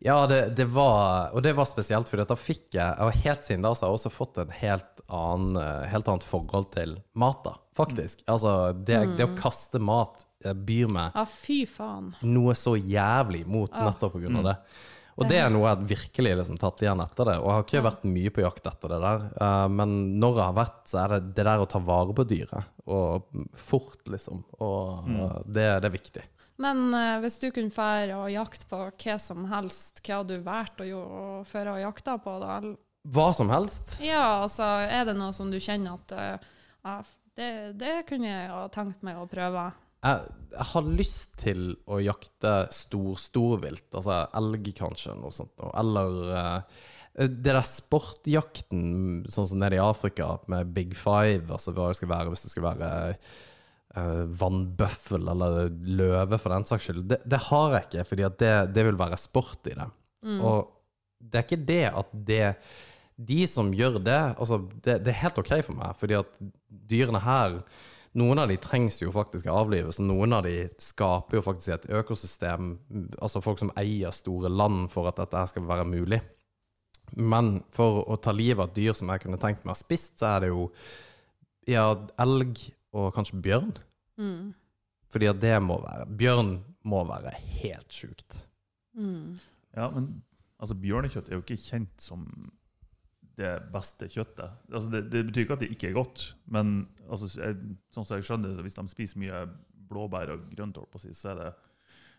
Ja, det, det var Og det var spesielt, for da fikk jeg Og helt siden da så har jeg også fått en helt, annen, helt annet forhold til mat, da, faktisk. Altså, det, det å kaste mat eh, byr meg ah, fy faen. noe så jævlig mot ah. nettopp på grunn av det. Og det er noe jeg virkelig liksom tatt igjen etter det. Og jeg har ikke vært mye på jakt etter det der. eh, men når jeg har vært, så er det det der å ta vare på dyret. Og fort, liksom. Og eh, det, det er viktig. Men eh, hvis du kunne fære og jakte på hva som helst, hva hadde du valgt å gjøre og jakte jakta på? da? Hva som helst. Ja, altså, er det noe som du kjenner at eh, det, det kunne jeg ha tenkt meg å prøve? Jeg, jeg har lyst til å jakte stor storvilt, altså elg kanskje, noe sånt noe. Eller eh, det der sportjakten, sånn som nede i Afrika, med Big Five, altså hva det skal være hvis det skal være eh, vannbøffel eller løve, for den saks skyld. Det, det har jeg ikke, fordi det, det vil være sport i det. Og det er ikke det at det De som gjør det, altså det, det er helt OK for meg, fordi at dyrene her noen av de trengs jo faktisk å avlives, og noen av de skaper jo faktisk et økosystem, altså folk som eier store land for at dette her skal være mulig. Men for å ta livet av et dyr som jeg kunne tenkt meg å ha spist, så er det jo ja, elg og kanskje bjørn. Mm. Fordi at det må være Bjørn må være helt sjukt. Mm. Ja, men altså, bjørnekjøtt er jo ikke kjent som det beste kjøttet. Altså, det, det betyr ikke at det ikke er godt, men altså, jeg, sånn som jeg skjønner det, så hvis de spiser mye blåbær og grønt, så, er det,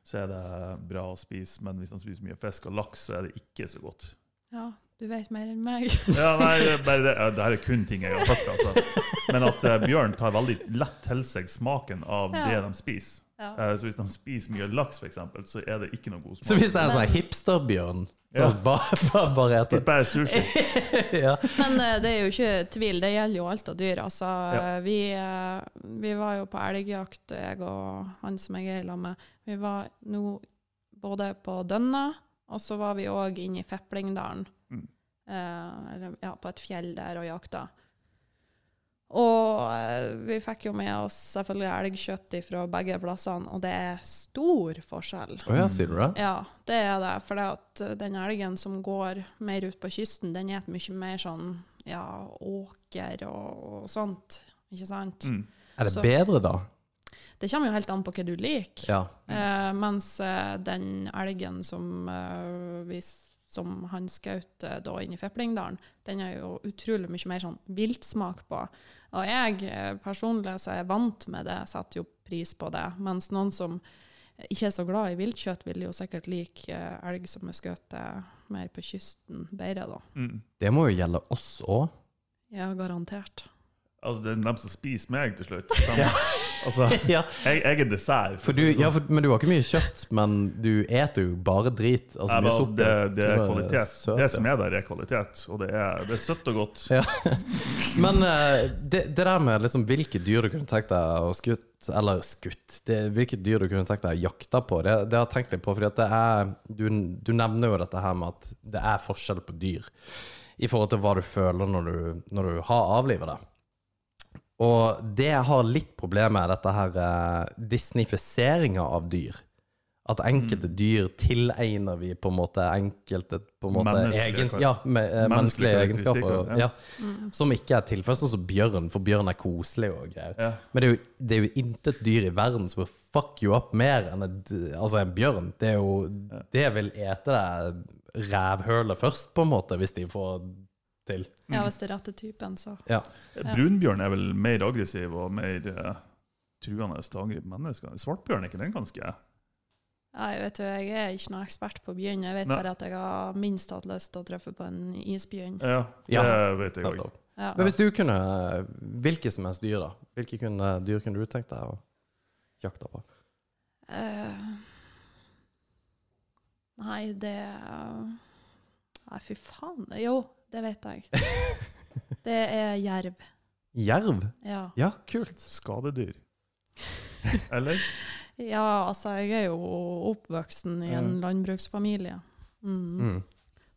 så er det bra å spise. Men hvis de spiser mye fisk og laks, så er det ikke så godt. Ja, du vet mer enn meg. Ja, nei, det, bare det, ja, det her er kun ting jeg har hørt. Altså. Men at uh, bjørn tar veldig lett til seg smaken av Ja. det de spiser. Ja. Uh, så hvis de spiser mye laks, for eksempel, så er det ikke noe god smak. Så hvis det er en sånn hipsterbjørn så Ja. bare, bare, bare Spis bare sushi. ja. Men eh, det er jo ikke tvil, det gjelder jo alt av dyr. Altså, Ja. eh, vi, eh, vi var jo på elgjakt, jeg og han som jeg er i lag med. Vi var nå både på Dønna, og så var vi òg inne i Feplingdalen. Mm. Eh, ja, på et fjell der og jakta. Og eh, vi fikk jo med oss selvfølgelig elgkjøtt fra begge plassene, og det er stor forskjell. Å ja, sier du det? Ja, det er det. For det at uh, den elgen som går mer ut på kysten, den er et mye mer sånn ja, åker og, og sånt. Ikke sant? Mm. Er det Så- bedre, da? Det kommer jo helt an på hva du liker. Ja. Eh, mens eh, den elgen som, eh, vi, som han skjøt eh, da inne i Feplingdalen, den er jo utrolig mye mer sånn viltsmak på. Og jeg eh, personlig så er jeg vant med det, setter jo pris på det. Mens noen som ikke er så glad i viltkjøtt, vil jo sikkert like eh, elg som er skutt eh, mer på kysten bedre, da. Mm. Det må jo gjelde oss òg. Ja, garantert. Altså, det er dem som spiser meg til slutt. Ja. altså, ja, jeg, jeg er dessert. for du, ja, for, men du har ikke mye kjøtt, men du eter jo bare drit. Altså Nei, altså, det, det er kvalitet. søt, det som er der, er kvalitet. Og det er, det er søtt og godt. Men eh, det, det der med liksom hvilke dyr du kunne tenkt deg å skutt Eller skutt det, Hvilke dyr du kunne tenkt deg å jakte på, det, det har jeg tenkt litt på. Fordi er du, du nevner jo dette her med at det er forskjell på dyr i forhold til hva du føler når du, når du har avlivet det. Og det jeg har litt problemer med, er dette her uh, disnifiseringa av dyr. At enkelte Mm. dyr tilegner vi på en måte enkelte på en måte Menneskelige egens, ja, me, eh, menneskelige egenskaper. Ja. Mm. Som ikke er tilfellet, sånn som bjørn, for bjørn er koselig og greier. Ja. Men det er, jo, det er jo intet dyr i verden som vil fuck you up mer enn et, altså en bjørn. Det er jo Det vil ete deg rævhølet først, på en måte, hvis de får til. Ja, hvis det er rette typen, så. Ja. Brunbjørn er vel mer aggressiv og mer uh, truende til å angripe mennesker. Svartbjørn er ikke den ganske Nei, vet jo, jeg er ikke noen ekspert på bjørn. Jeg vet Nei. bare at jeg har minst hatt lyst til å treffe på en isbjørn. Ja, det Ja. vet jeg òg. Ja. Men hvis du kunne Hvilke som helst dyr, da? Hvilke kunne, dyr kunne du tenkt deg å jakte på? Uh, nei, det Nei, fy faen. Jo, det vet jeg. Det er jerv. Jerv? Ja. Ja, kult. Skadedyr. Eller? ja, altså, jeg er jo oppvoksen i en landbruksfamilie. Mm. Mm.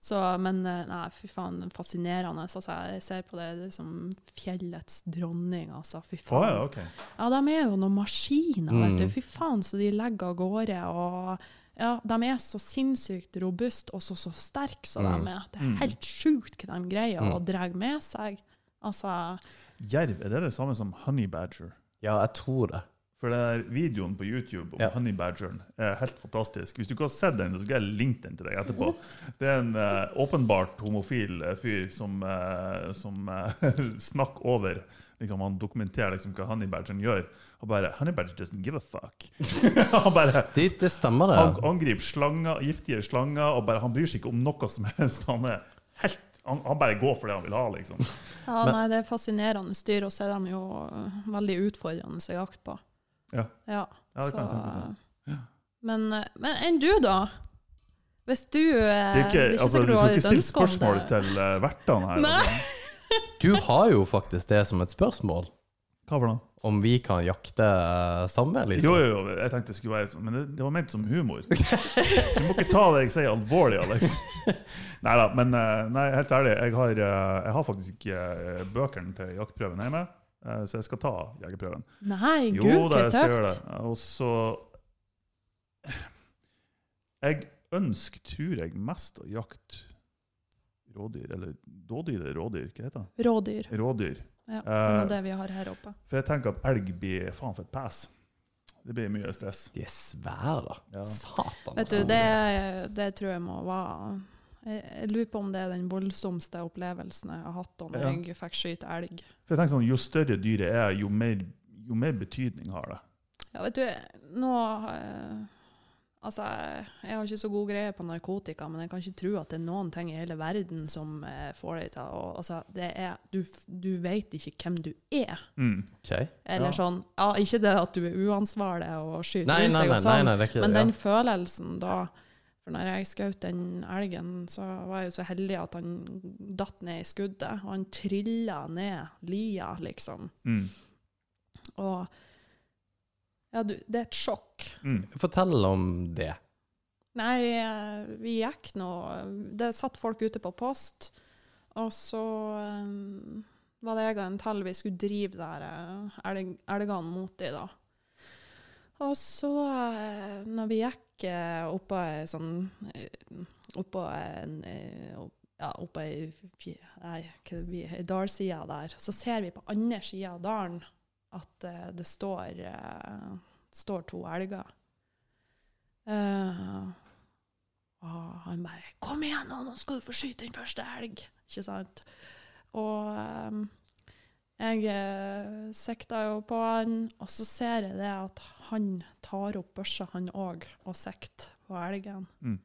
Så, men eh, nei, fy faen, fascinerende. Altså, jeg ser på det, det er som fjellets dronning, altså. Fy faen. Oh, ja, okay. Ja, de er jo noen maskiner, vet du. Mm. Fy faen, så de legger av gårde. Og ja, de er så sinnssykt robuste og så, så sterke som Mm. de er. Det er Mm. helt sjukt hva de greier å Mm. dra med seg. Altså Jerv, er det det samme som honey badger? Ja, jeg tror det. For det der videoen på YouTube om Ja. honey badgeren er helt fantastisk. Hvis du ikke har sett den, så skal jeg linke den til deg etterpå. Det er en uh, åpenbart homofil eh, fyr som, uh, som uh, snakker over liksom, Han dokumenterer liksom, hva honey badgeren gjør. Og bare 'Honey badger doesn't give a fuck'. han bare Det, det stemmer, det. han angriper slanger, giftige slanger, og bare, han bryr seg ikke om noe som helst. Han er helt han, han bare går for det han vil ha, liksom. Ja, Men- nei, det er fascinerende dyr, og så er de jo øh, veldig utfordrende å jakte på. Ja. Ja, Ja, det kan jeg tenke meg. øh, Men, øh, men enn du, da? Hvis du øh, Det er ikke, altså, du skal ikke stille spørsmål til vertene her. Nei. Du har jo faktisk det som et spørsmål. Hva for noe? Om vi kan jakte eh, sammen, liksom. Jo, jo, jo, jeg tenkte det skulle være sånn, men det, det var ment som humor. Du må ikke ta det jeg sier alvorlig, Alex. Nei da, men eh, nei, helt ærlig, jeg har, eh, jeg har faktisk ikke bøkene til jaktprøven hjemme, så jeg skal ta jegerprøven. Nei, Jo gud, da, så jeg skal gjøre tøft. det. Og så Jeg ønsker, tror jeg, mest å jakte rådyr, eller dådyr eller rådyr, hva heter det? Rådyr. Rådyr. Ja, det Eh, er det vi har her oppe. For jeg tenker at elg blir faen for et pass. Det blir mye stress. De er svære, da. Ja. Satan. Vet du, det, det tror jeg må være jeg, lurer på om det er den voldsomste opplevelsen jeg har hatt om Ja. jeg fikk skyte elg. For jeg tenker sånn, Jo større dyret er, jo mer, jo mer betydning har det. Ja, vet du, nå Altså, jeg, har ikke så god greie på narkotika, men jeg kan ikke tro at det er noen ting i hele verden som eh, får deg til å Altså, det er Du, du vet ikke hvem du er. Mm. Ok. Eller Ja. sånn Ja, ikke det at du er uansvarlig og skyter Nei, rundt nei, deg nei, og nei, sånn, nei, er ikke men den følelsen da For når jeg skjøt den elgen, så var jeg jo så heldig at han datt ned i skuddet. Og han trilla ned lia, liksom. Mm. Og Ja, du, det er et sjokk. Mm. Fortell om det. Nei, eh, vi gikk nå Det satt folk ute på post, og så um, var det jeg og en til vi skulle drive der eh, elg, elgene mot de, da. Og så, når vi gikk oppå ei sånn Oppå en ja, oppå ei dalside der, så ser vi på andre sida av dalen at uh, det står, uh, står to elger. Eh, og han bare 'Kom igjen, nå, nå skal du få skyte den første elg!' Ikke sant? Og um, jeg eh, sikta jo på han, og så ser jeg det at han tar opp børsa, han òg, og sikter på elgen. Mm.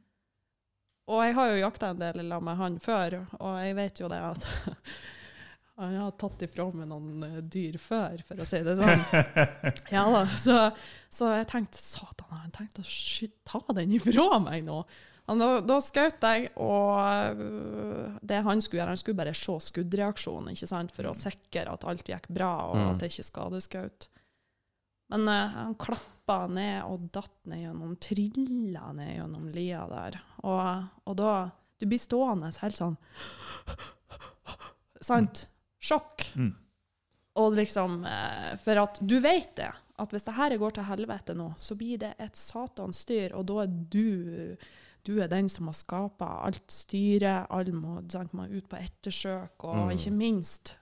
Og jeg har jo jakta en del sammen med han før, og jeg vet jo det at han har tatt ifra meg noen eh, dyr før, for å si det sånn. Ja da, så, så jeg tenkte satan, har han tenkt å ta den ifra meg nå? Da, da skjøt jeg, og øh, det han skulle gjøre, han skulle bare se skuddreaksjonen, ikke sant, for å sikre at alt gikk bra, og Mm. at det ikke skadeskjøt. Men uh, han klappa ned og datt ned gjennom, trilla ned gjennom lia der. Og, og da Du blir stående helt sånn Sant? Sjokk. Mm. Og liksom eh, For at du vet det, at hvis det her går til helvete nå, så blir det et satans styr, og da er du du er den som har skapa alt styret, alle må, sant, må ut på ettersøk, og Mm. ikke minst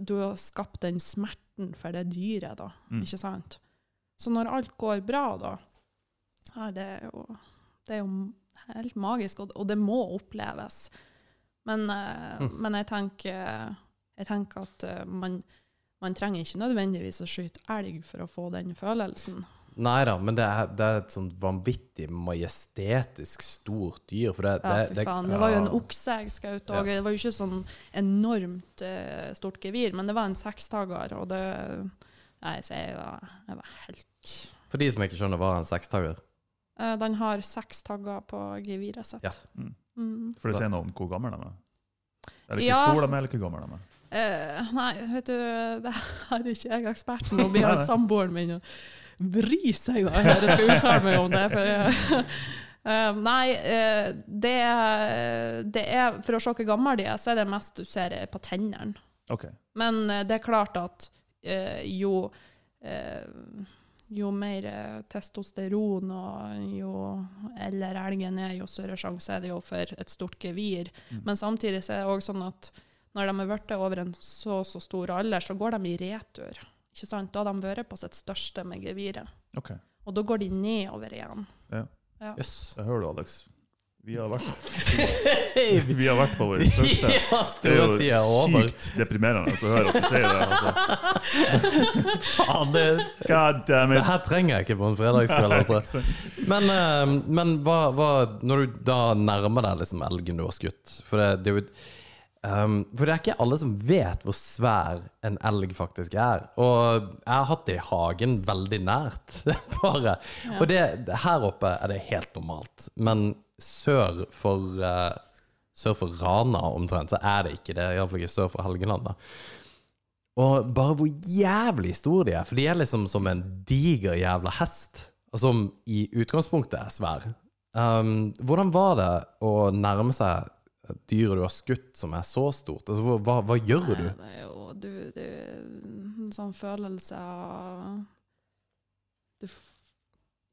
Du har skapt den smerten for det dyret, da. Mm. Ikke sant? Så når alt går bra, da ja, det er jo, det er jo helt magisk, og, og det må oppleves. Men, eh, Mm. men jeg tenker, jeg tenker at uh, man, man trenger ikke nødvendigvis å skyte elg for å få den følelsen. Nei da, men det er, det er et sånt vanvittig majestetisk stort dyr. For det, Ja, det, fy det, faen. Det var jo en okse jeg skjøt òg. Det var jo ikke sånn enormt uh, stort gevir, men det var en sekstager, og det Nei, så jeg var, jeg var helt For de som ikke skjønner hva er en sekstager? Uh, Den har seks tagger på geviret sitt. Ja. Mm. Mm. For det sier noe om hvor gammel de er. Eller hvor Ja. stor de er, eller hvor gammel de er. Eh, nei, vet du, det her er ikke jeg eksperten. på. Vi har samboeren min og vrir seg da jeg skal uttale meg om det. For, uh, nei, uh, det, det er For å se hvor gammel de er, så er det mest du ser på tennene. Okay. Men det er klart at jo jo mer testosteron og jo eldre elgen er, jo større sjanse er det jo for et stort gevir. Mm. Men samtidig så er det også sånn at når de har blitt over en så så stor alder, så går de i retur. Ikke sant? Da har de vært på sitt største med geviret. Okay. Og da går de nedover igjen. Jøss. Jeg hører du, Alex. Vi har vært, vi har vært på vår største. Ja, Det er jo sykt deprimerende å høre at du sier det. Altså. Faen, det, God damn det her trenger jeg ikke på en fredagskveld, altså. Men, eh, men hva, hva Når du da nærmer deg liksom elgen du har skutt For det, det er jo um, For det er ikke alle som vet hvor svær en elg faktisk er. Og jeg har hatt det i hagen veldig nært, bare. Og det, her oppe er det helt normalt. Men sør for uh, Sør for Rana omtrent, så er det ikke det. Iallfall ikke sør for Helgeland. da og bare hvor jævlig store de er. For de er liksom som en diger jævla hest. Som i utgangspunktet er svær. Um, hvordan var det å nærme seg dyret du har skutt som er så stort? Altså, hva, hva, gjør gjør du? Nei, Det er jo du, du, en sånn følelse av du,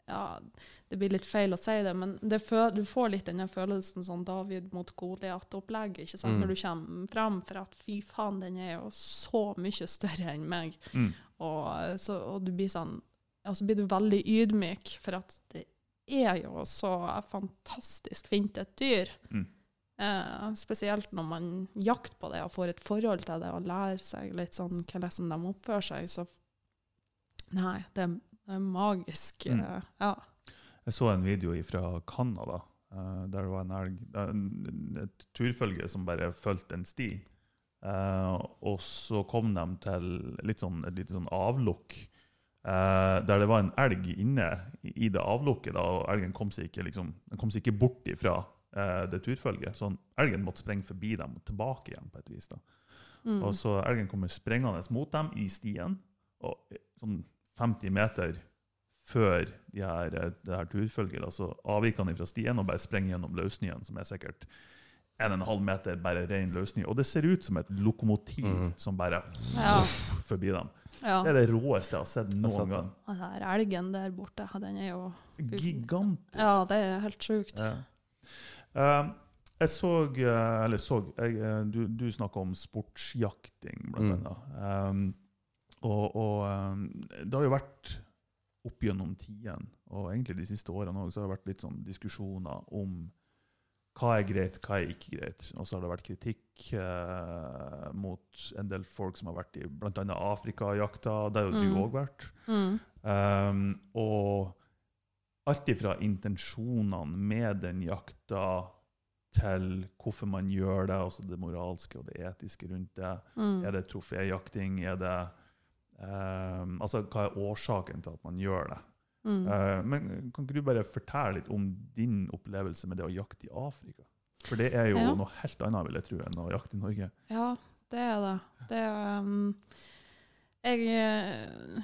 Ja, det blir litt feil å si det, men det føl, du får litt den følelsen sånn David mot Goliat-opplegget ikke sant? Mm. Når du kommer fram, for at fy faen, den er jo så mye større enn meg. Mm. Og, så, og du blir sånn Og så blir du veldig ydmyk, for at det er jo så fantastisk fint et dyr. Mm. Eh, spesielt når man jakter på det og får et forhold til det og lærer seg litt sånn hvordan de oppfører seg. Så nei, det, er- det er magisk. Mm. eh, ja. Jeg så en video fra Canada, Uh, der var en elg, et turfølge som bare fulgte en sti. Uh, og så kom de til litt sånn, et lite sånn avlukk, Uh, der det var en elg inne i det avlukket. Da, og elgen kom seg ikke, liksom, den kom seg ikke bort ifra eh, det turfølget. Så elgen måtte sprenge forbi dem og tilbake igjen på et vis. da. Mm. Og så elgen kommer sprengende mot dem i stien, og sånn 50 meter før de her, eh, det her turfølget, da, så avviker han fra stien og bare sprenger gjennom løssnøen, som er sikkert 1,5 meter bare ren løssnø. Og det ser ut som et lokomotiv mm. som bare Ja. forbi dem. ja. Det er det råeste jeg har sett Jeg har sett noen gang. Den her elgen der borte, den er jo Gigantisk. Ja, det er helt sjukt. Ja. Eh, jeg så eh, Eller så jeg, eh, Du, du snakka om sportsjakting, blant Mm. annet. Mm. og og det har jo vært opp gjennom tidene, og egentlig de siste årene òg, så har det vært litt sånn diskusjoner om hva er greit, hva er ikke greit. Og så har det vært kritikk eh, mot en del folk som har vært i bl.a. Afrikajakta. Det har jo du Mm. òg vært. Mm. Um, og alt ifra intensjonene med den jakta til hvorfor man gjør det, altså det moralske og det etiske rundt det. Mm. Er det troféjakting? Er det um, Altså, hva er årsaken til at man gjør det? Mm. Uh, men kan ikke du bare fortelle litt om din opplevelse med det å jakte i Afrika? For det er jo Ja. noe helt annet, vil jeg tro, enn å jakte i Norge. Ja, det er det. det er, um, jeg, eh,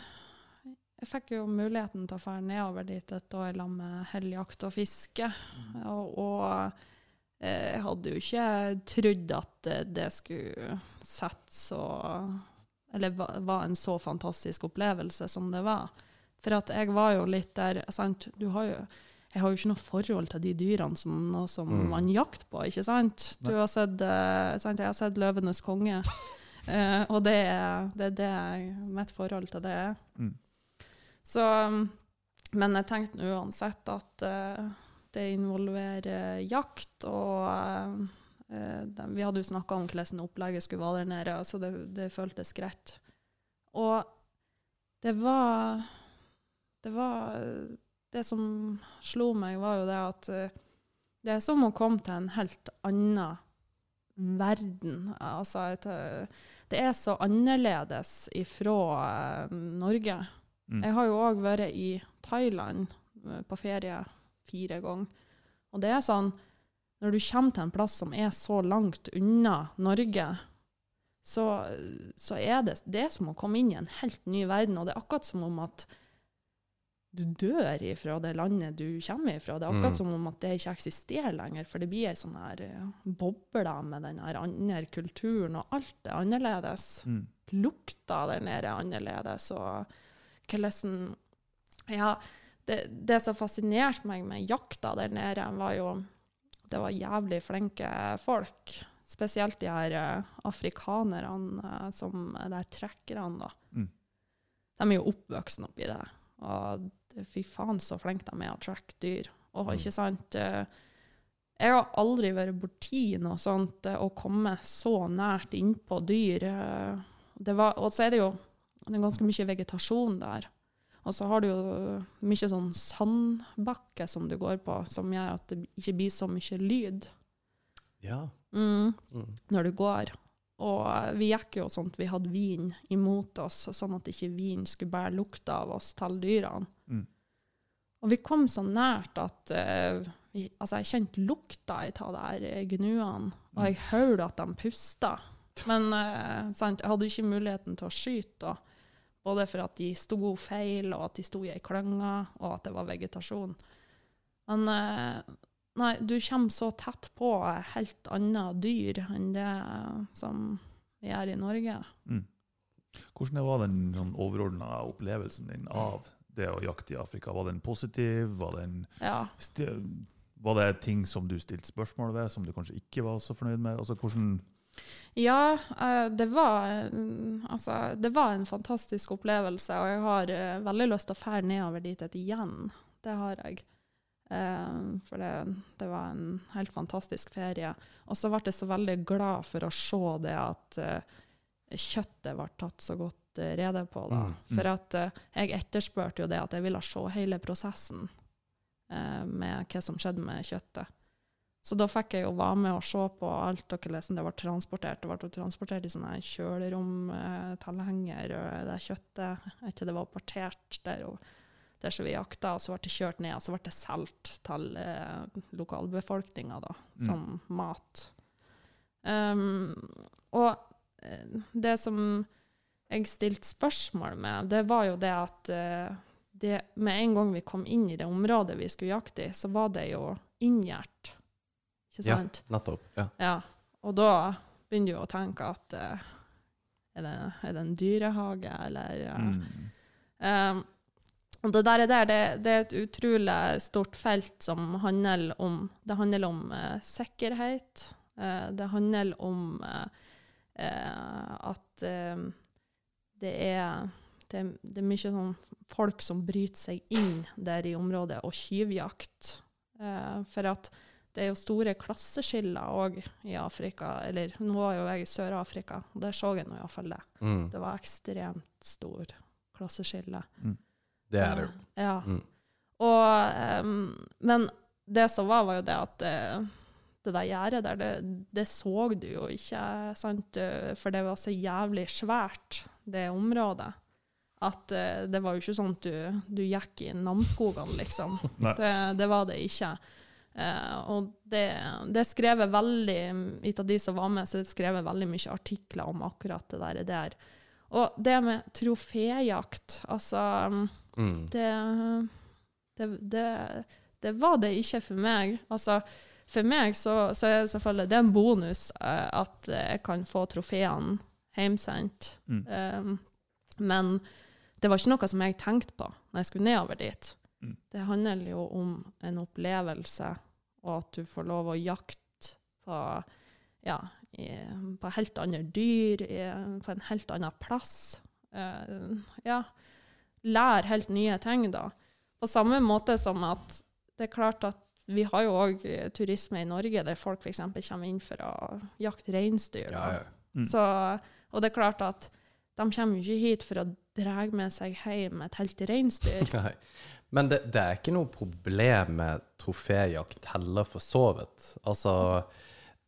jeg fikk jo muligheten til å dra nedover dit et år sammen med helljakt og fiske. Og, og eh, jeg hadde jo ikke trodd at eh, det skulle sette så Eller var en så fantastisk opplevelse som det var. For at jeg var jo litt der sant? Du har jo jeg har jo ikke noe forhold til de dyrene som som Mm. man jakter på, ikke sant? Du har sett, eh, sant? Jeg har sett 'Løvenes konge', eh, og det er det, er det mitt forhold til det er. Mm. Så, men jeg tenkte uansett at eh, det involverer jakt, og eh, eh, vi hadde jo snakka om hvordan opplegget skulle være der nede, så det, det føltes greit. Og det var det var Det som slo meg, var jo det at det er som å komme til en helt annen verden. Altså, et, det er så annerledes ifra Norge. Mm. Jeg har jo òg vært i Thailand eh, på ferie fire ganger. Og det er sånn Når du kommer til en plass som er så langt unna Norge, så, så er det, det er som å komme inn i en helt ny verden. Og det er akkurat som om at du dør ifra det landet du kommer ifra. Det er akkurat Mm. som om at det ikke eksisterer lenger, for det blir ei sånn her eh, boble med den her andre kulturen, og alt er annerledes Mm. lukta der nede er annerledes, og hvordan Ja, det, det som fascinerte meg med jakta der nede, var jo Det var jævlig flinke folk. Spesielt de her eh, afrikanerne eh, som er her trekkerne, da. Mm. De er jo oppvokst oppi det. Og fy faen så flinke de er å tracke dyr. Og Mm. ikke sant eh, Jeg har aldri vært borti noe sånt å komme så nært innpå dyr. Det var, og så er det jo det er ganske mye vegetasjon der. Og så har du jo mye sånn sandbakke som du går på, som gjør at det ikke blir så mye lyd Ja. mm, Mm. når du går. Og vi gikk jo sånn at vi hadde vin imot oss, sånn at ikke vin skulle bære lukta av oss til dyrene. Mm. Og vi kom så nært at uh, vi, altså jeg kjente lukta av de der eh, gnuene, og jeg hørte at de pusta. Men uh, sant, jeg hadde jo ikke muligheten til å skyte da. Både for at de sto feil, og at de sto i ei klynge, og at det var vegetasjon. Men eh, nei, du kommer så tett på helt annet dyr enn det eh, som vi er i Norge. Mm. Hvordan var den sånn, overordna opplevelsen din av det å jakte i Afrika? Var den positiv? Var, den Ja. var det ting som du stilte spørsmål ved, som du kanskje ikke var så fornøyd med? Altså, hvordan Ja, eh, det var, en- altså, det var en fantastisk opplevelse, og jeg har eh, veldig lyst til å fære nedover dit et igjen. Det har jeg. Eh, for det, det var en helt fantastisk ferie. Og så ble jeg så veldig glad for å se det at eh, kjøttet ble tatt så godt eh, rede på. Da. Mm, mm. For at eh, jeg etterspurte jo det at jeg ville se hele prosessen eh, med hva som skjedde med kjøttet. Så da fikk jeg jo være med og se på alt og hvordan det ble transportert. Det ble transportert i sånne kjølerom-tilhenger, og det kjøttet etter det var partert der, og der som vi jakta, og så ble det kjørt ned, og så ble det solgt til eh, lokalbefolkninga da, Mm. som mat. Um, og eh, det som jeg stilte spørsmål med, det var jo det at eh, det, med en gang vi kom inn i det området vi skulle jakte i, så var det jo inngjert. Ikke sant? Ja, nettopp. Ja. Ja. Og da begynner du å tenke at uh, er, det, er det en dyrehage, eller uh, mm. Um, det der, det, det er et utrolig stort felt som handler om Det handler om eh, sikkerhet. Eh, det handler om at det, er, det, det er mye sånn folk som bryter seg inn der i området, og tyvjakt. Eh, for at det er jo store klasseskiller òg i Afrika. Eller nå var jo jeg i Sør-Afrika, og der så jeg nå iallfall det. Mm. Det var ekstremt stor klasseskille. Det er det jo. Uh, Ja. Mm. Og, um, men det som var, var jo det at uh, det der gjerdet der, det, det så du jo ikke, sant? Eh, For det var så jævlig svært, det området. At uh, det var jo ikke sånn at du, du gikk i Namsskogene, liksom. Det, det var det ikke. Eh, og det, det skrevet veldig Ut av de som var med, så det skrevet veldig mye artikler om akkurat det der. der. Og det med troféjakt, altså Mm. det, det, det, det var det ikke for meg. Altså, for meg så, så er det selvfølgelig det er en bonus eh, at jeg kan få trofeene hjemsendt. Mm. Um, men det var ikke noe som jeg tenkte på når jeg skulle nedover dit. Mm. Det handler jo om en opplevelse, og at du får lov å jakte på, ja, i, på helt andre dyr, i, på en helt annen plass. Uh, ja, lære helt nye ting, da. På samme måte som at det er klart at vi har jo òg turisme i Norge der folk f.eks. kommer inn for å jakte reinsdyr. Ja, ja. Mm. Så, og det er klart at de kommer jo ikke hit for å dra med seg hjem et helt reinsdyr. Men det, det er ikke noe problem med troféjakt heller, for så vidt. Altså,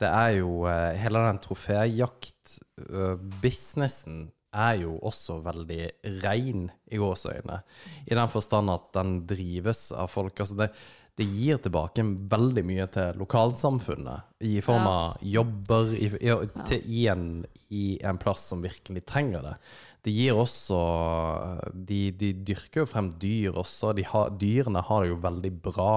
det er jo eh, Hele den troféjakt-businessen er jo også veldig rein i gåseøyne. I den forstand at den drives av folk. Altså, det, det gir tilbake veldig mye til lokalsamfunnet i form Ja. av jobber i, i, til, i, en, i en plass som virkelig trenger det. Det gir også De, de dyrker jo frem dyr også. De har, dyrene har det jo veldig bra,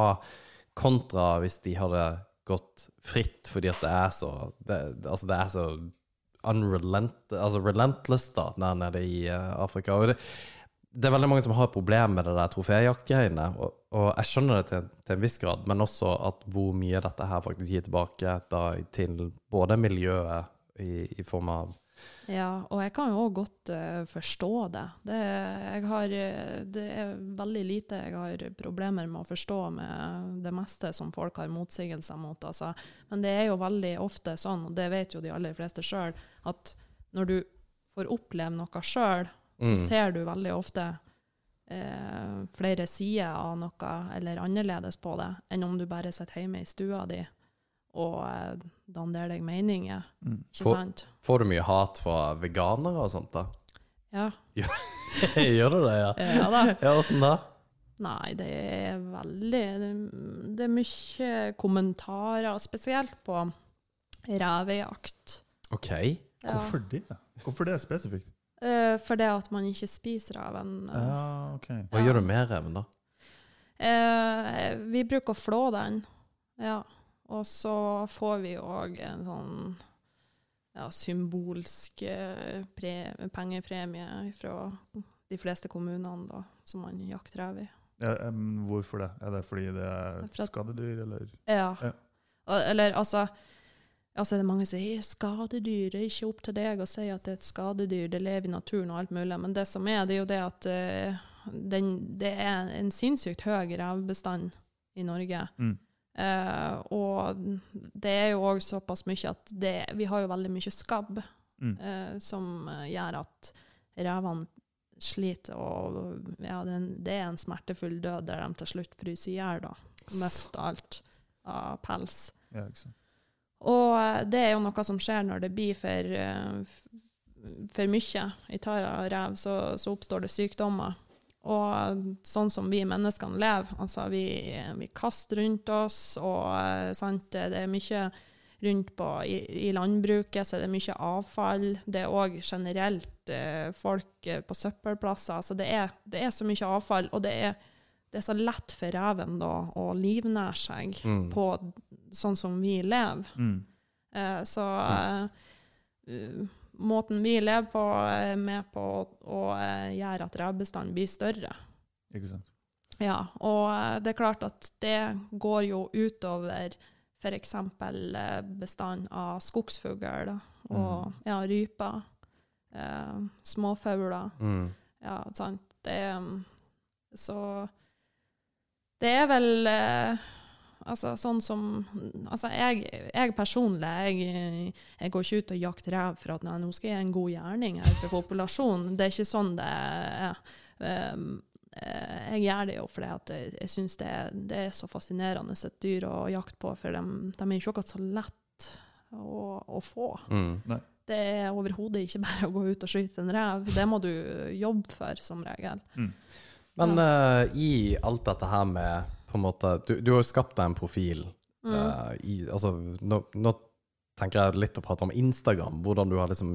kontra hvis de hadde gått fritt, fordi at det er så det, altså det er så unrelent, altså relentless da, der nede i eh, Afrika. Og det, det er veldig mange som har et problem med det der troféjaktgreiene, og, og jeg skjønner det til, til en viss grad, men også at hvor mye dette her faktisk gir tilbake da, til både miljøet i, i form av Ja, og jeg kan jo òg godt uh, forstå det. Det, jeg har, eh, det er veldig lite jeg har problemer med å forstå med det meste som folk har motsigelser mot. Altså. Men det er jo veldig ofte sånn, og det vet jo de aller fleste sjøl, at når du får oppleve noe sjøl, så Mm. ser du veldig ofte eh, flere sider av noe, eller annerledes på det, enn om du bare sitter hjemme i stua di og dandere danner deg meninger. Mm. Ikke sant? Får du mye hat fra veganere og sånt, da? Ja. Gjør du det, ja? ja da. Ja, åssen da? Nei, det er veldig Det, er mye kommentarer, spesielt på revejakt. OK. Ja. Hvorfor det? Hvorfor det spesifikt? Uh, for det at man ikke spiser reven. eh. Ja, ok. Hva Ja. gjør du med reven, da? Uh, vi bruker å flå den, ja. Og så får vi òg en sånn ja, symbolsk eh, pre pengepremie fra de fleste kommunene da, som man jakter rev i. Ja, um, hvorfor det? Er det fordi det er skadedyr, eller? Ja. Ja. Eller altså Altså det er mange som sier skadedyr, det er ikke opp til deg å si at det er et skadedyr, det lever i naturen og alt mulig, men det som er, det er jo det at uh, den, det er en sinnssykt høy revbestand i Norge. Mm. Eh, og det er jo òg såpass mye at det, vi har jo veldig mye skabb Mm. uh, som eh, gjør at revene sliter, og ja, det, er en- er smertefull død der de til slutt fryser i hjel, da. Mister alt av pels. Ja. Og det er jo noe som skjer når det blir for, for mye i tara av rev, så, så oppstår det sykdommer. Og sånn som vi menneskene lever, altså vi, vi kaster rundt oss, og eh, sant, det er mye rundt på i, i landbruket, så er det mye avfall. Det er òg generelt eh, folk eh, på søppelplasser. Så det er, det er så mye avfall, og det er, det er så lett for reven da å livnære seg Mm. på sånn som vi lever. Mm. Eh, så eh, uh, måten vi lever på, er med på å, eh, gjøre at revbestanden blir større. Ikke sant. Ja, og eh, det er klart at det går jo utover f.eks. Bestand av skogsfugl og mm. ja, ryper, eh, småfugler. Mm. Ja, sant. Det um, Så det er vel eh, Altså sånn som Altså jeg, jeg personlig, jeg, jeg går ikke ut og jakter rev for at nei, nå skal jeg gjøre en god gjerning her for populasjonen. Det er ikke sånn det er. Um, eh, jeg gjør det jo fordi at jeg, syns det, er- det er så fascinerende et dyr å jakte på, for de, de er ikke akkurat så lett å, å få. Mm. Det er overhodet ikke bare å gå ut og skyte en rev. Det må du jobbe for, som regel. Men uh, i alt dette her med på en måte Du, du har jo skapt deg en profil. Mm. Uh, i, altså, nå, nå tenker jeg litt å prate om Instagram. Hvordan du har liksom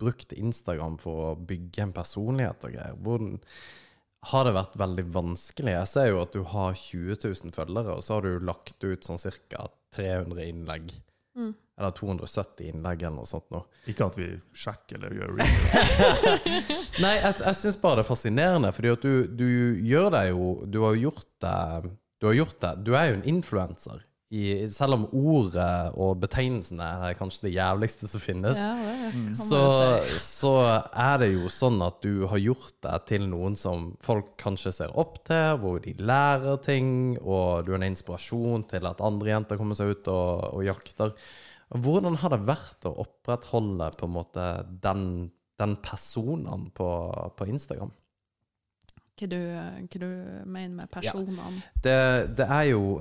brukt Instagram for å bygge en personlighet og greier. Hvordan har det vært veldig vanskelig? Jeg ser jo at du har 20 000 følgere, og så har du lagt ut sånn ca. 300 innlegg. Mm. Eller 270 innlegg eller noe sånt nå. Ikke at vi sjekker eller gjør research. Nei, jeg, jeg syns bare det er fascinerende, fordi at du, du gjør det jo Du har jo gjort det Du har gjort det Du er jo en influenser. I, selv om ordet og betegnelsen er kanskje det jævligste som finnes, Ja, det man så, så er det jo sånn at du har gjort det til noen som folk kanskje ser opp til, hvor de lærer ting, og du er en inspirasjon til at andre jenter kommer seg ut og, og jakter. Hvordan har det vært å opprettholde på en måte den den personen på, på Instagram. Hva du, hva du mener med personene? Det, det er jo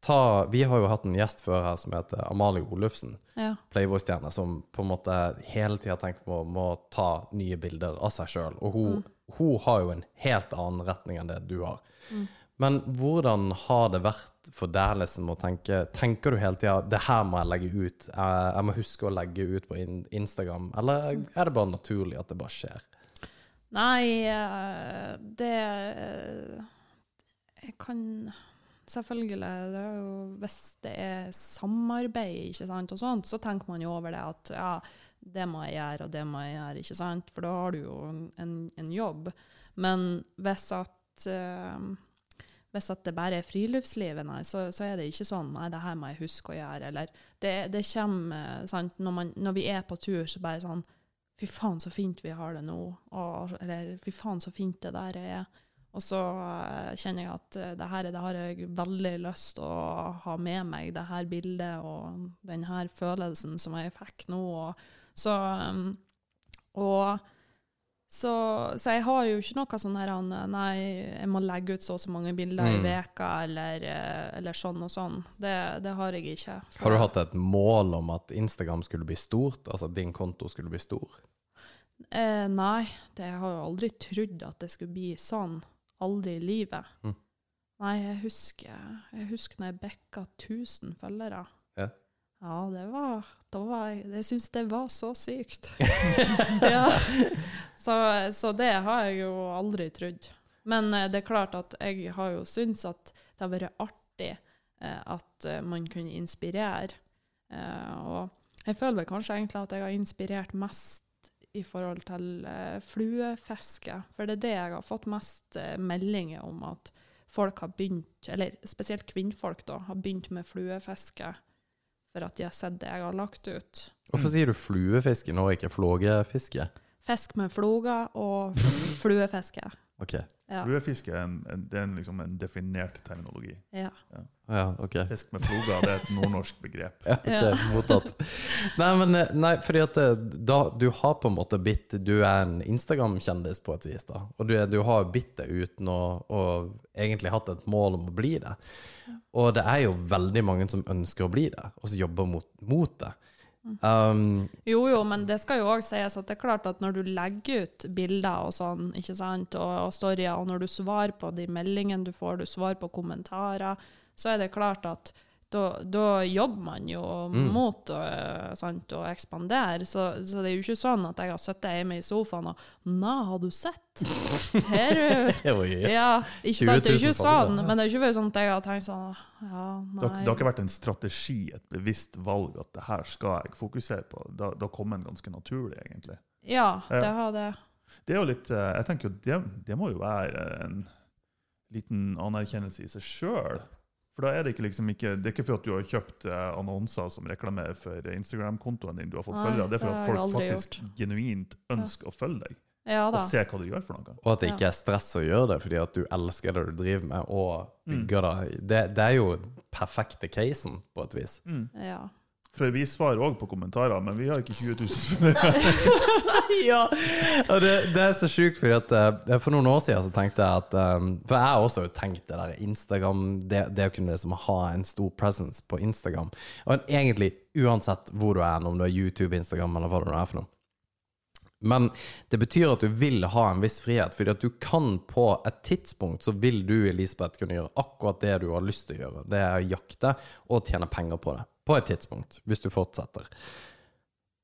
ta, Vi har jo hatt en gjest før her som heter Amalie Olufsen. Ja. Playboy-stjerne som på en måte hele tida tenker på må ta nye bilder av seg sjøl. Og hun, hun har jo en helt annen retning enn det du har. Men hvordan har det vært for deg liksom å tenke Tenker du hele tida 'det her må jeg legge ut', jeg, jeg må huske å legge ut på Instagram, eller er det bare naturlig at det bare skjer? Nei, eh, det eh, Jeg kan Selvfølgelig. Det jo, hvis det er samarbeid ikke sant, og sånt, så tenker man jo over det at ja, det må jeg gjøre, og det må jeg gjøre, ikke sant? For da har du jo en, en jobb. Men hvis at uh, hvis at det bare er friluftslivet, nei, så, så er det ikke sånn nei, det her må jeg huske å gjøre. Eller det, det kommer sant, når, man, når vi er på tur, så bare sånn Fy faen, så fint vi har det nå. Og, eller fy faen, så fint det der er. Og så eh, kjenner jeg at eh, det her det har jeg veldig lyst til å ha med meg, det her bildet og den her følelsen som jeg fikk nå. Og, så, um, og så, så jeg har jo ikke noe sånn her Nei, jeg må legge ut så og så mange bilder i Mm. veka eller, eh, eller sånn og sånn. Det, det har jeg ikke. Har du hatt et mål om at Instagram skulle bli stort? Altså at din konto skulle bli stor? Eh, nei, det jeg har jo aldri trodd at det skulle bli sånn. Aldri i livet. Mm. Nei, jeg husker, jeg husker når jeg bikka 1000 følgere. Ja. Det var, det var jeg syns det var så sykt. ja. så, så det har jeg jo aldri trodd. Men eh, det er klart at jeg har jo syntes at det har vært artig eh, at eh, man kunne inspirere. Og jeg føler vel kanskje egentlig at jeg har inspirert mest i forhold til fluefiske. For det er det jeg har fått mest meldinger om at folk har begynt, eller spesielt kvinnfolk, da, har begynt med fluefiske for at de har sett det jeg har lagt ut. Hvorfor sier du fluefiske når ikke flågefiske? Fisk med floger og fluefiske. Ok. Ja. Fluefiske er, en, en, det er en, liksom en definert terminologi. ja. Ja, ok. Fisk med floga det er et nordnorsk begrep. Ja, ok, mottatt. Nei, men eh, nei, fordi at eh, da, du har på en måte bitt Du er en Instagram-kjendis på et vis, da. Og du, er- du har bitt det uten å, å egentlig hatt et mål om å bli det. Og det er jo veldig mange som ønsker å bli det, og som jobber mot, mot det. Um, Jo, jo, men det skal jo òg sies at det er klart at når du legger ut bilder og sånn, ikke sant, og, og storyer, og når du svarer på de meldingene du får, du svarer på kommentarer, så er det klart at da, da jobber man jo mot å, eh, sant, å ekspandere. Så, så det er jo ikke sånn at jeg har sittet hjemme i sofaen og Nei, har du sett? Her er. Ja, ikke sant? Det er jo ikke sånn, men det er jo ikke vært sånn at jeg har tenkt sånn Ja, nei. det har ikke vært en strategi, et bevisst valg, at det her skal jeg fokusere på. Da, da kom en ganske naturlig, egentlig. Ja, Ja. det har det. Det er jo litt, eh, jeg tenker jo det, det må jo være en liten anerkjennelse i seg sjøl. For da er det ikke liksom ikke Det er ikke for at du har kjøpt eh, annonser som reklamerer for Instagram-kontoen din, du har fått Nei, følgere. Det er for at folk faktisk faktisk genuint ønsker å følge deg, Ja da. og se hva du gjør for noe. Og at det ikke er stress å gjøre det, fordi at du elsker det du driver med, og bygger det. det. Det er jo perfekte casen, på et vis. Ja. For vi svarer òg på kommentarer, men vi har ikke 20 000 følgere. ja! Det, det er så sjukt, for at eh, for noen år siden så tenkte jeg at um, For jeg har også tenkt det der Instagram Det, det å kunne liksom ha en stor presence på Instagram. Og egentlig uansett hvor du er, om du er YouTube, Instagram eller hva det er for noe. Men det betyr at du vil ha en viss frihet, fordi at du kan på et tidspunkt så vil du, Elisabeth, kunne gjøre akkurat det du har lyst til å gjøre. Det er å jakte og tjene penger på det. På et tidspunkt, hvis du fortsetter.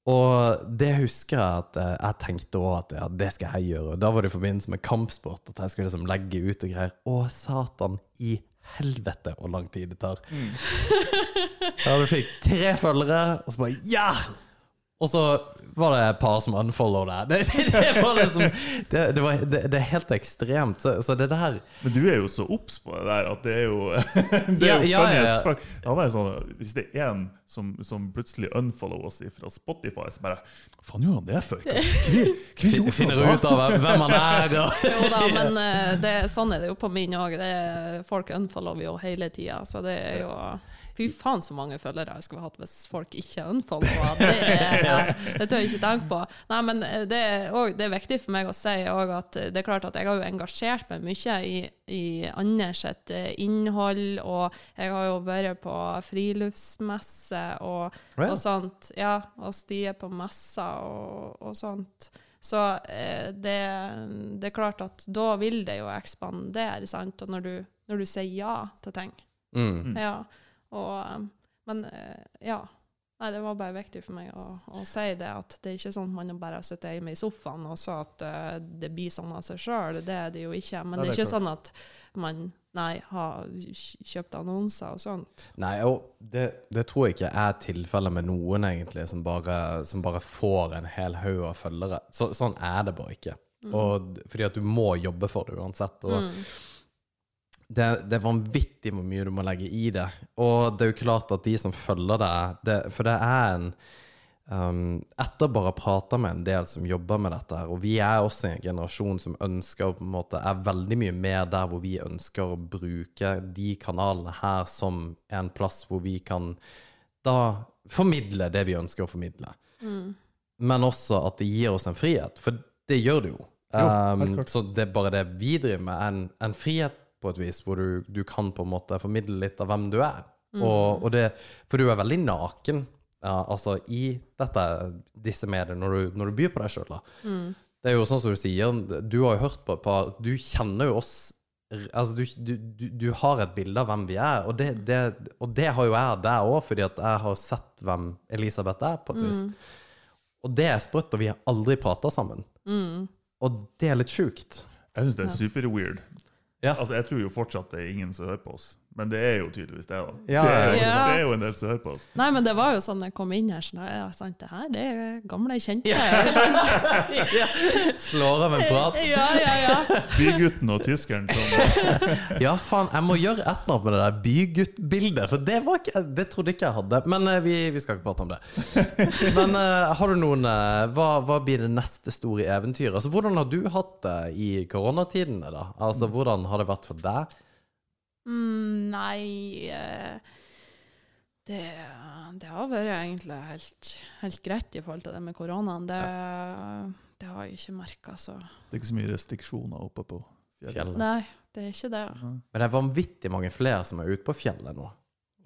Og det husker jeg at eh, jeg tenkte òg at ja, det skal jeg gjøre. Da var det i forbindelse med kampsport, at jeg skulle liksom legge ut og greier. Å, satan i helvete hvor lang tid det tar. Ja, du fikk tre følgere, og så bare ja! Og så var det et par som unfollow. Det, det, det var liksom Det, det, var, det, det er helt ekstremt. Så, så det der Men du er jo så obs på det der at det er jo Det Ja, er jo ja, funny ja, as ja. fuck. Han er sånn, hvis det er en som, som plutselig unfollower oss fra Spotify, så bare Faen, gjorde han det for? Hva, finner du ut av hvem han er. Jo da, men eh, det, sånn er det jo på min òg. Folk unfollower jo hele tida, så det er jo Fy faen så mange følgere jeg skulle hatt hvis folk ikke unfollower. Det er ja, det tør jeg ikke tenke på. Nei, men det er, også, det er viktig for meg å si at det er klart at jeg har jo engasjert meg mye i, i Anders sitt eh, innhold, og jeg har jo vært på friluftsmesse og, Ja. og sånt. Ja, og stier på messer og, og sånt. Så eh, det, det er klart at da vil det jo ekspandere, sant, og når du, når du sier ja til ting. Mm. Ja, og, um, men eh, ja. Nei, det var bare viktig for meg å, å si det, at det er ikke sånn at man bare har sittet hjemme i sofaen og så at uh, det blir sånn av seg sjøl. Det er det jo ikke. Men Nei, det er det er ikke sånn at man nei, har kjøpt annonser og sånt. Nei, og det, det tror jeg ikke er tilfellet med noen, egentlig, som bare, som bare får en hel haug av følgere. Så, sånn er det bare ikke. Og, fordi at du må jobbe for det uansett. Og Mm. Det, det er vanvittig hvor mye du må legge i det. Og det er jo klart at de som følger deg det, For det er en um, Etter bare å prate med en del som jobber med dette og vi er også en generasjon som ønsker på en måte er veldig mye mer der hvor vi ønsker å bruke de kanalene her som en plass hvor vi kan da formidle det vi ønsker å formidle. Mm. Men også at det gir oss en frihet, for det gjør det jo. Jo, Um, så det er bare det vi driver med, en, en frihet på et vis, hvor du, du kan på en måte formidle litt av hvem du er. Og, og det, for du er veldig naken ja, altså i dette, disse mediene når du, når du byr på deg sjøl. Det er jo sånn som du sier, du har jo hørt på et par Du kjenner jo oss Altså, du, du, du, du har et bilde av hvem vi er, og det, det, og det har jo jeg der òg, fordi at jeg har sett hvem Elisabeth er, på et vis. Og det er sprøtt, og vi har aldri prata sammen. Mm. Og det er litt sjukt. Jeg syns det er super-weird. Ja. Altså, jeg tror jo fortsatt det er ingen som hører på oss, men det er jo tydeligvis det. da. Ja, det, er jo, ja. det er jo en del som hører på oss. Nei, men det var jo sånn jeg kom inn her, sånn, ja, sant, det her det er gamle kjente. Ja. Slår av en prat. Ja, ja, ja. Bygutten og tyskeren som Ja, faen, jeg må gjøre et eller annet med det der bygutt-bildet, for det, var ikke, det trodde ikke jeg hadde. Men eh, vi, vi skal ikke prate om det. Men eh, har du noen eh, hva, hva blir det neste store eventyret? Altså, hvordan har du hatt det i koronatidene, da? Altså, hvordan har det vært for deg? Mm, nei eh, det, det har vært egentlig helt, helt greit i forhold til det med koronaen. Det, det har jeg ikke merka, så Det er ikke så mye restriksjoner oppe på fjellet. Fjellet. Nei, det er ikke det. Men det er vanvittig mange flere som er ute på fjellet nå,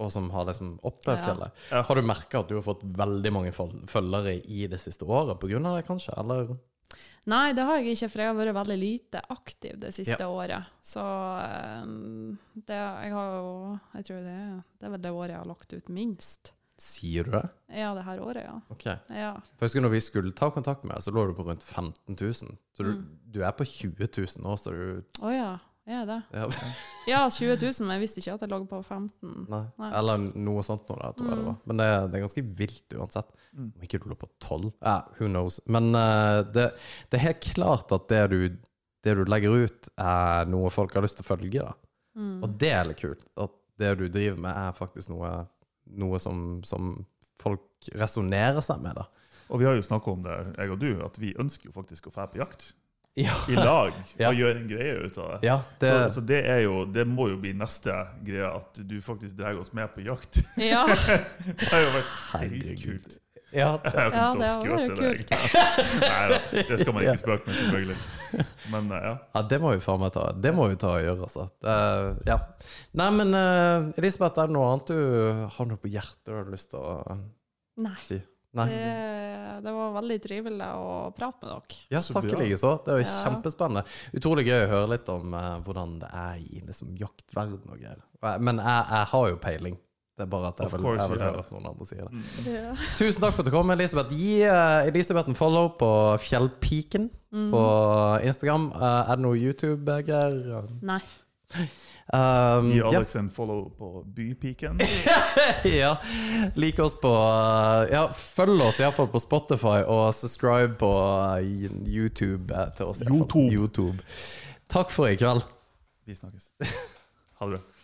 og som har liksom oppe Ja. fjellet. Har du merka at du har fått veldig mange følgere i det siste året av det, kanskje? Eller? Nei, det har jeg ikke, for jeg har vært veldig lite aktiv det siste året. Så eh, det, jeg har jo Jeg tror det, det er vel det året jeg har lagt ut minst. Sier du det? Ja, det her året, ja. Ok. Ja. Husker når vi skulle ta kontakt med deg, så lå du på rundt 15 000. Så du, Mm. du er på 20 000 nå, så du Å ja, er det? ja. Ja, 20 000, men jeg visste ikke at jeg lå på 15. Nei. Nei. Eller noe sånt nå, da, tror jeg det var. Men det, det er ganske vilt uansett. Mm. Om ikke du lå på 12? Ja, who knows. Men uh, det, det er helt klart at det du, det du legger ut, er noe folk har lyst til å følge. da. Mm. Og det er litt kult. At det du driver med, er faktisk noe, noe som, som folk resonnerer seg med. da. Og vi har jo snakka om det, jeg og du, at vi ønsker jo faktisk å dra på jakt. Ja, I lag. Ja. Og gjøre en greie ut av det. ja det, Så, så det, er jo, det må jo bli neste greie, at du faktisk drar oss med på jakt. Ja, Det har jo vært dritkult. ja, har Ja, det har vært kult. Nei da, det skal man ikke spøke med, selvfølgelig. Men eh, ja. Ja, det må vi faen meg ta. Det må vi ta og gjøre, altså. Uh, ja. Nei, men uh, Elisabeth, er det noe annet du har noe på hjertet du har lyst til å nei. si? Nei? Det, det var veldig trivelig å prate med dere. Ja, takk bra. likeså. Det var Ja. kjempespennende. Utrolig gøy å høre litt om uh, hvordan det er i liksom, jaktverden og greier. Men jeg, jeg har jo peiling. Det er bare at jeg vil, jeg vil høre at noen andre sier det. Mm. Ja. Tusen takk for at du kom, Elisabeth. Gi uh, Elisabeth en follow på Fjellpiken Mm. på Instagram. Uh, er det noe YouTube-greier? Nei. Um, Gi ja. Alex en follow på Bypiken. ja. Lik oss på uh, Ja, følg oss iallfall på Spotify, og subscribe på uh, YouTube eh, til oss. YouTube. YouTube. Takk for i kveld. Vi snakkes. Ha det bra.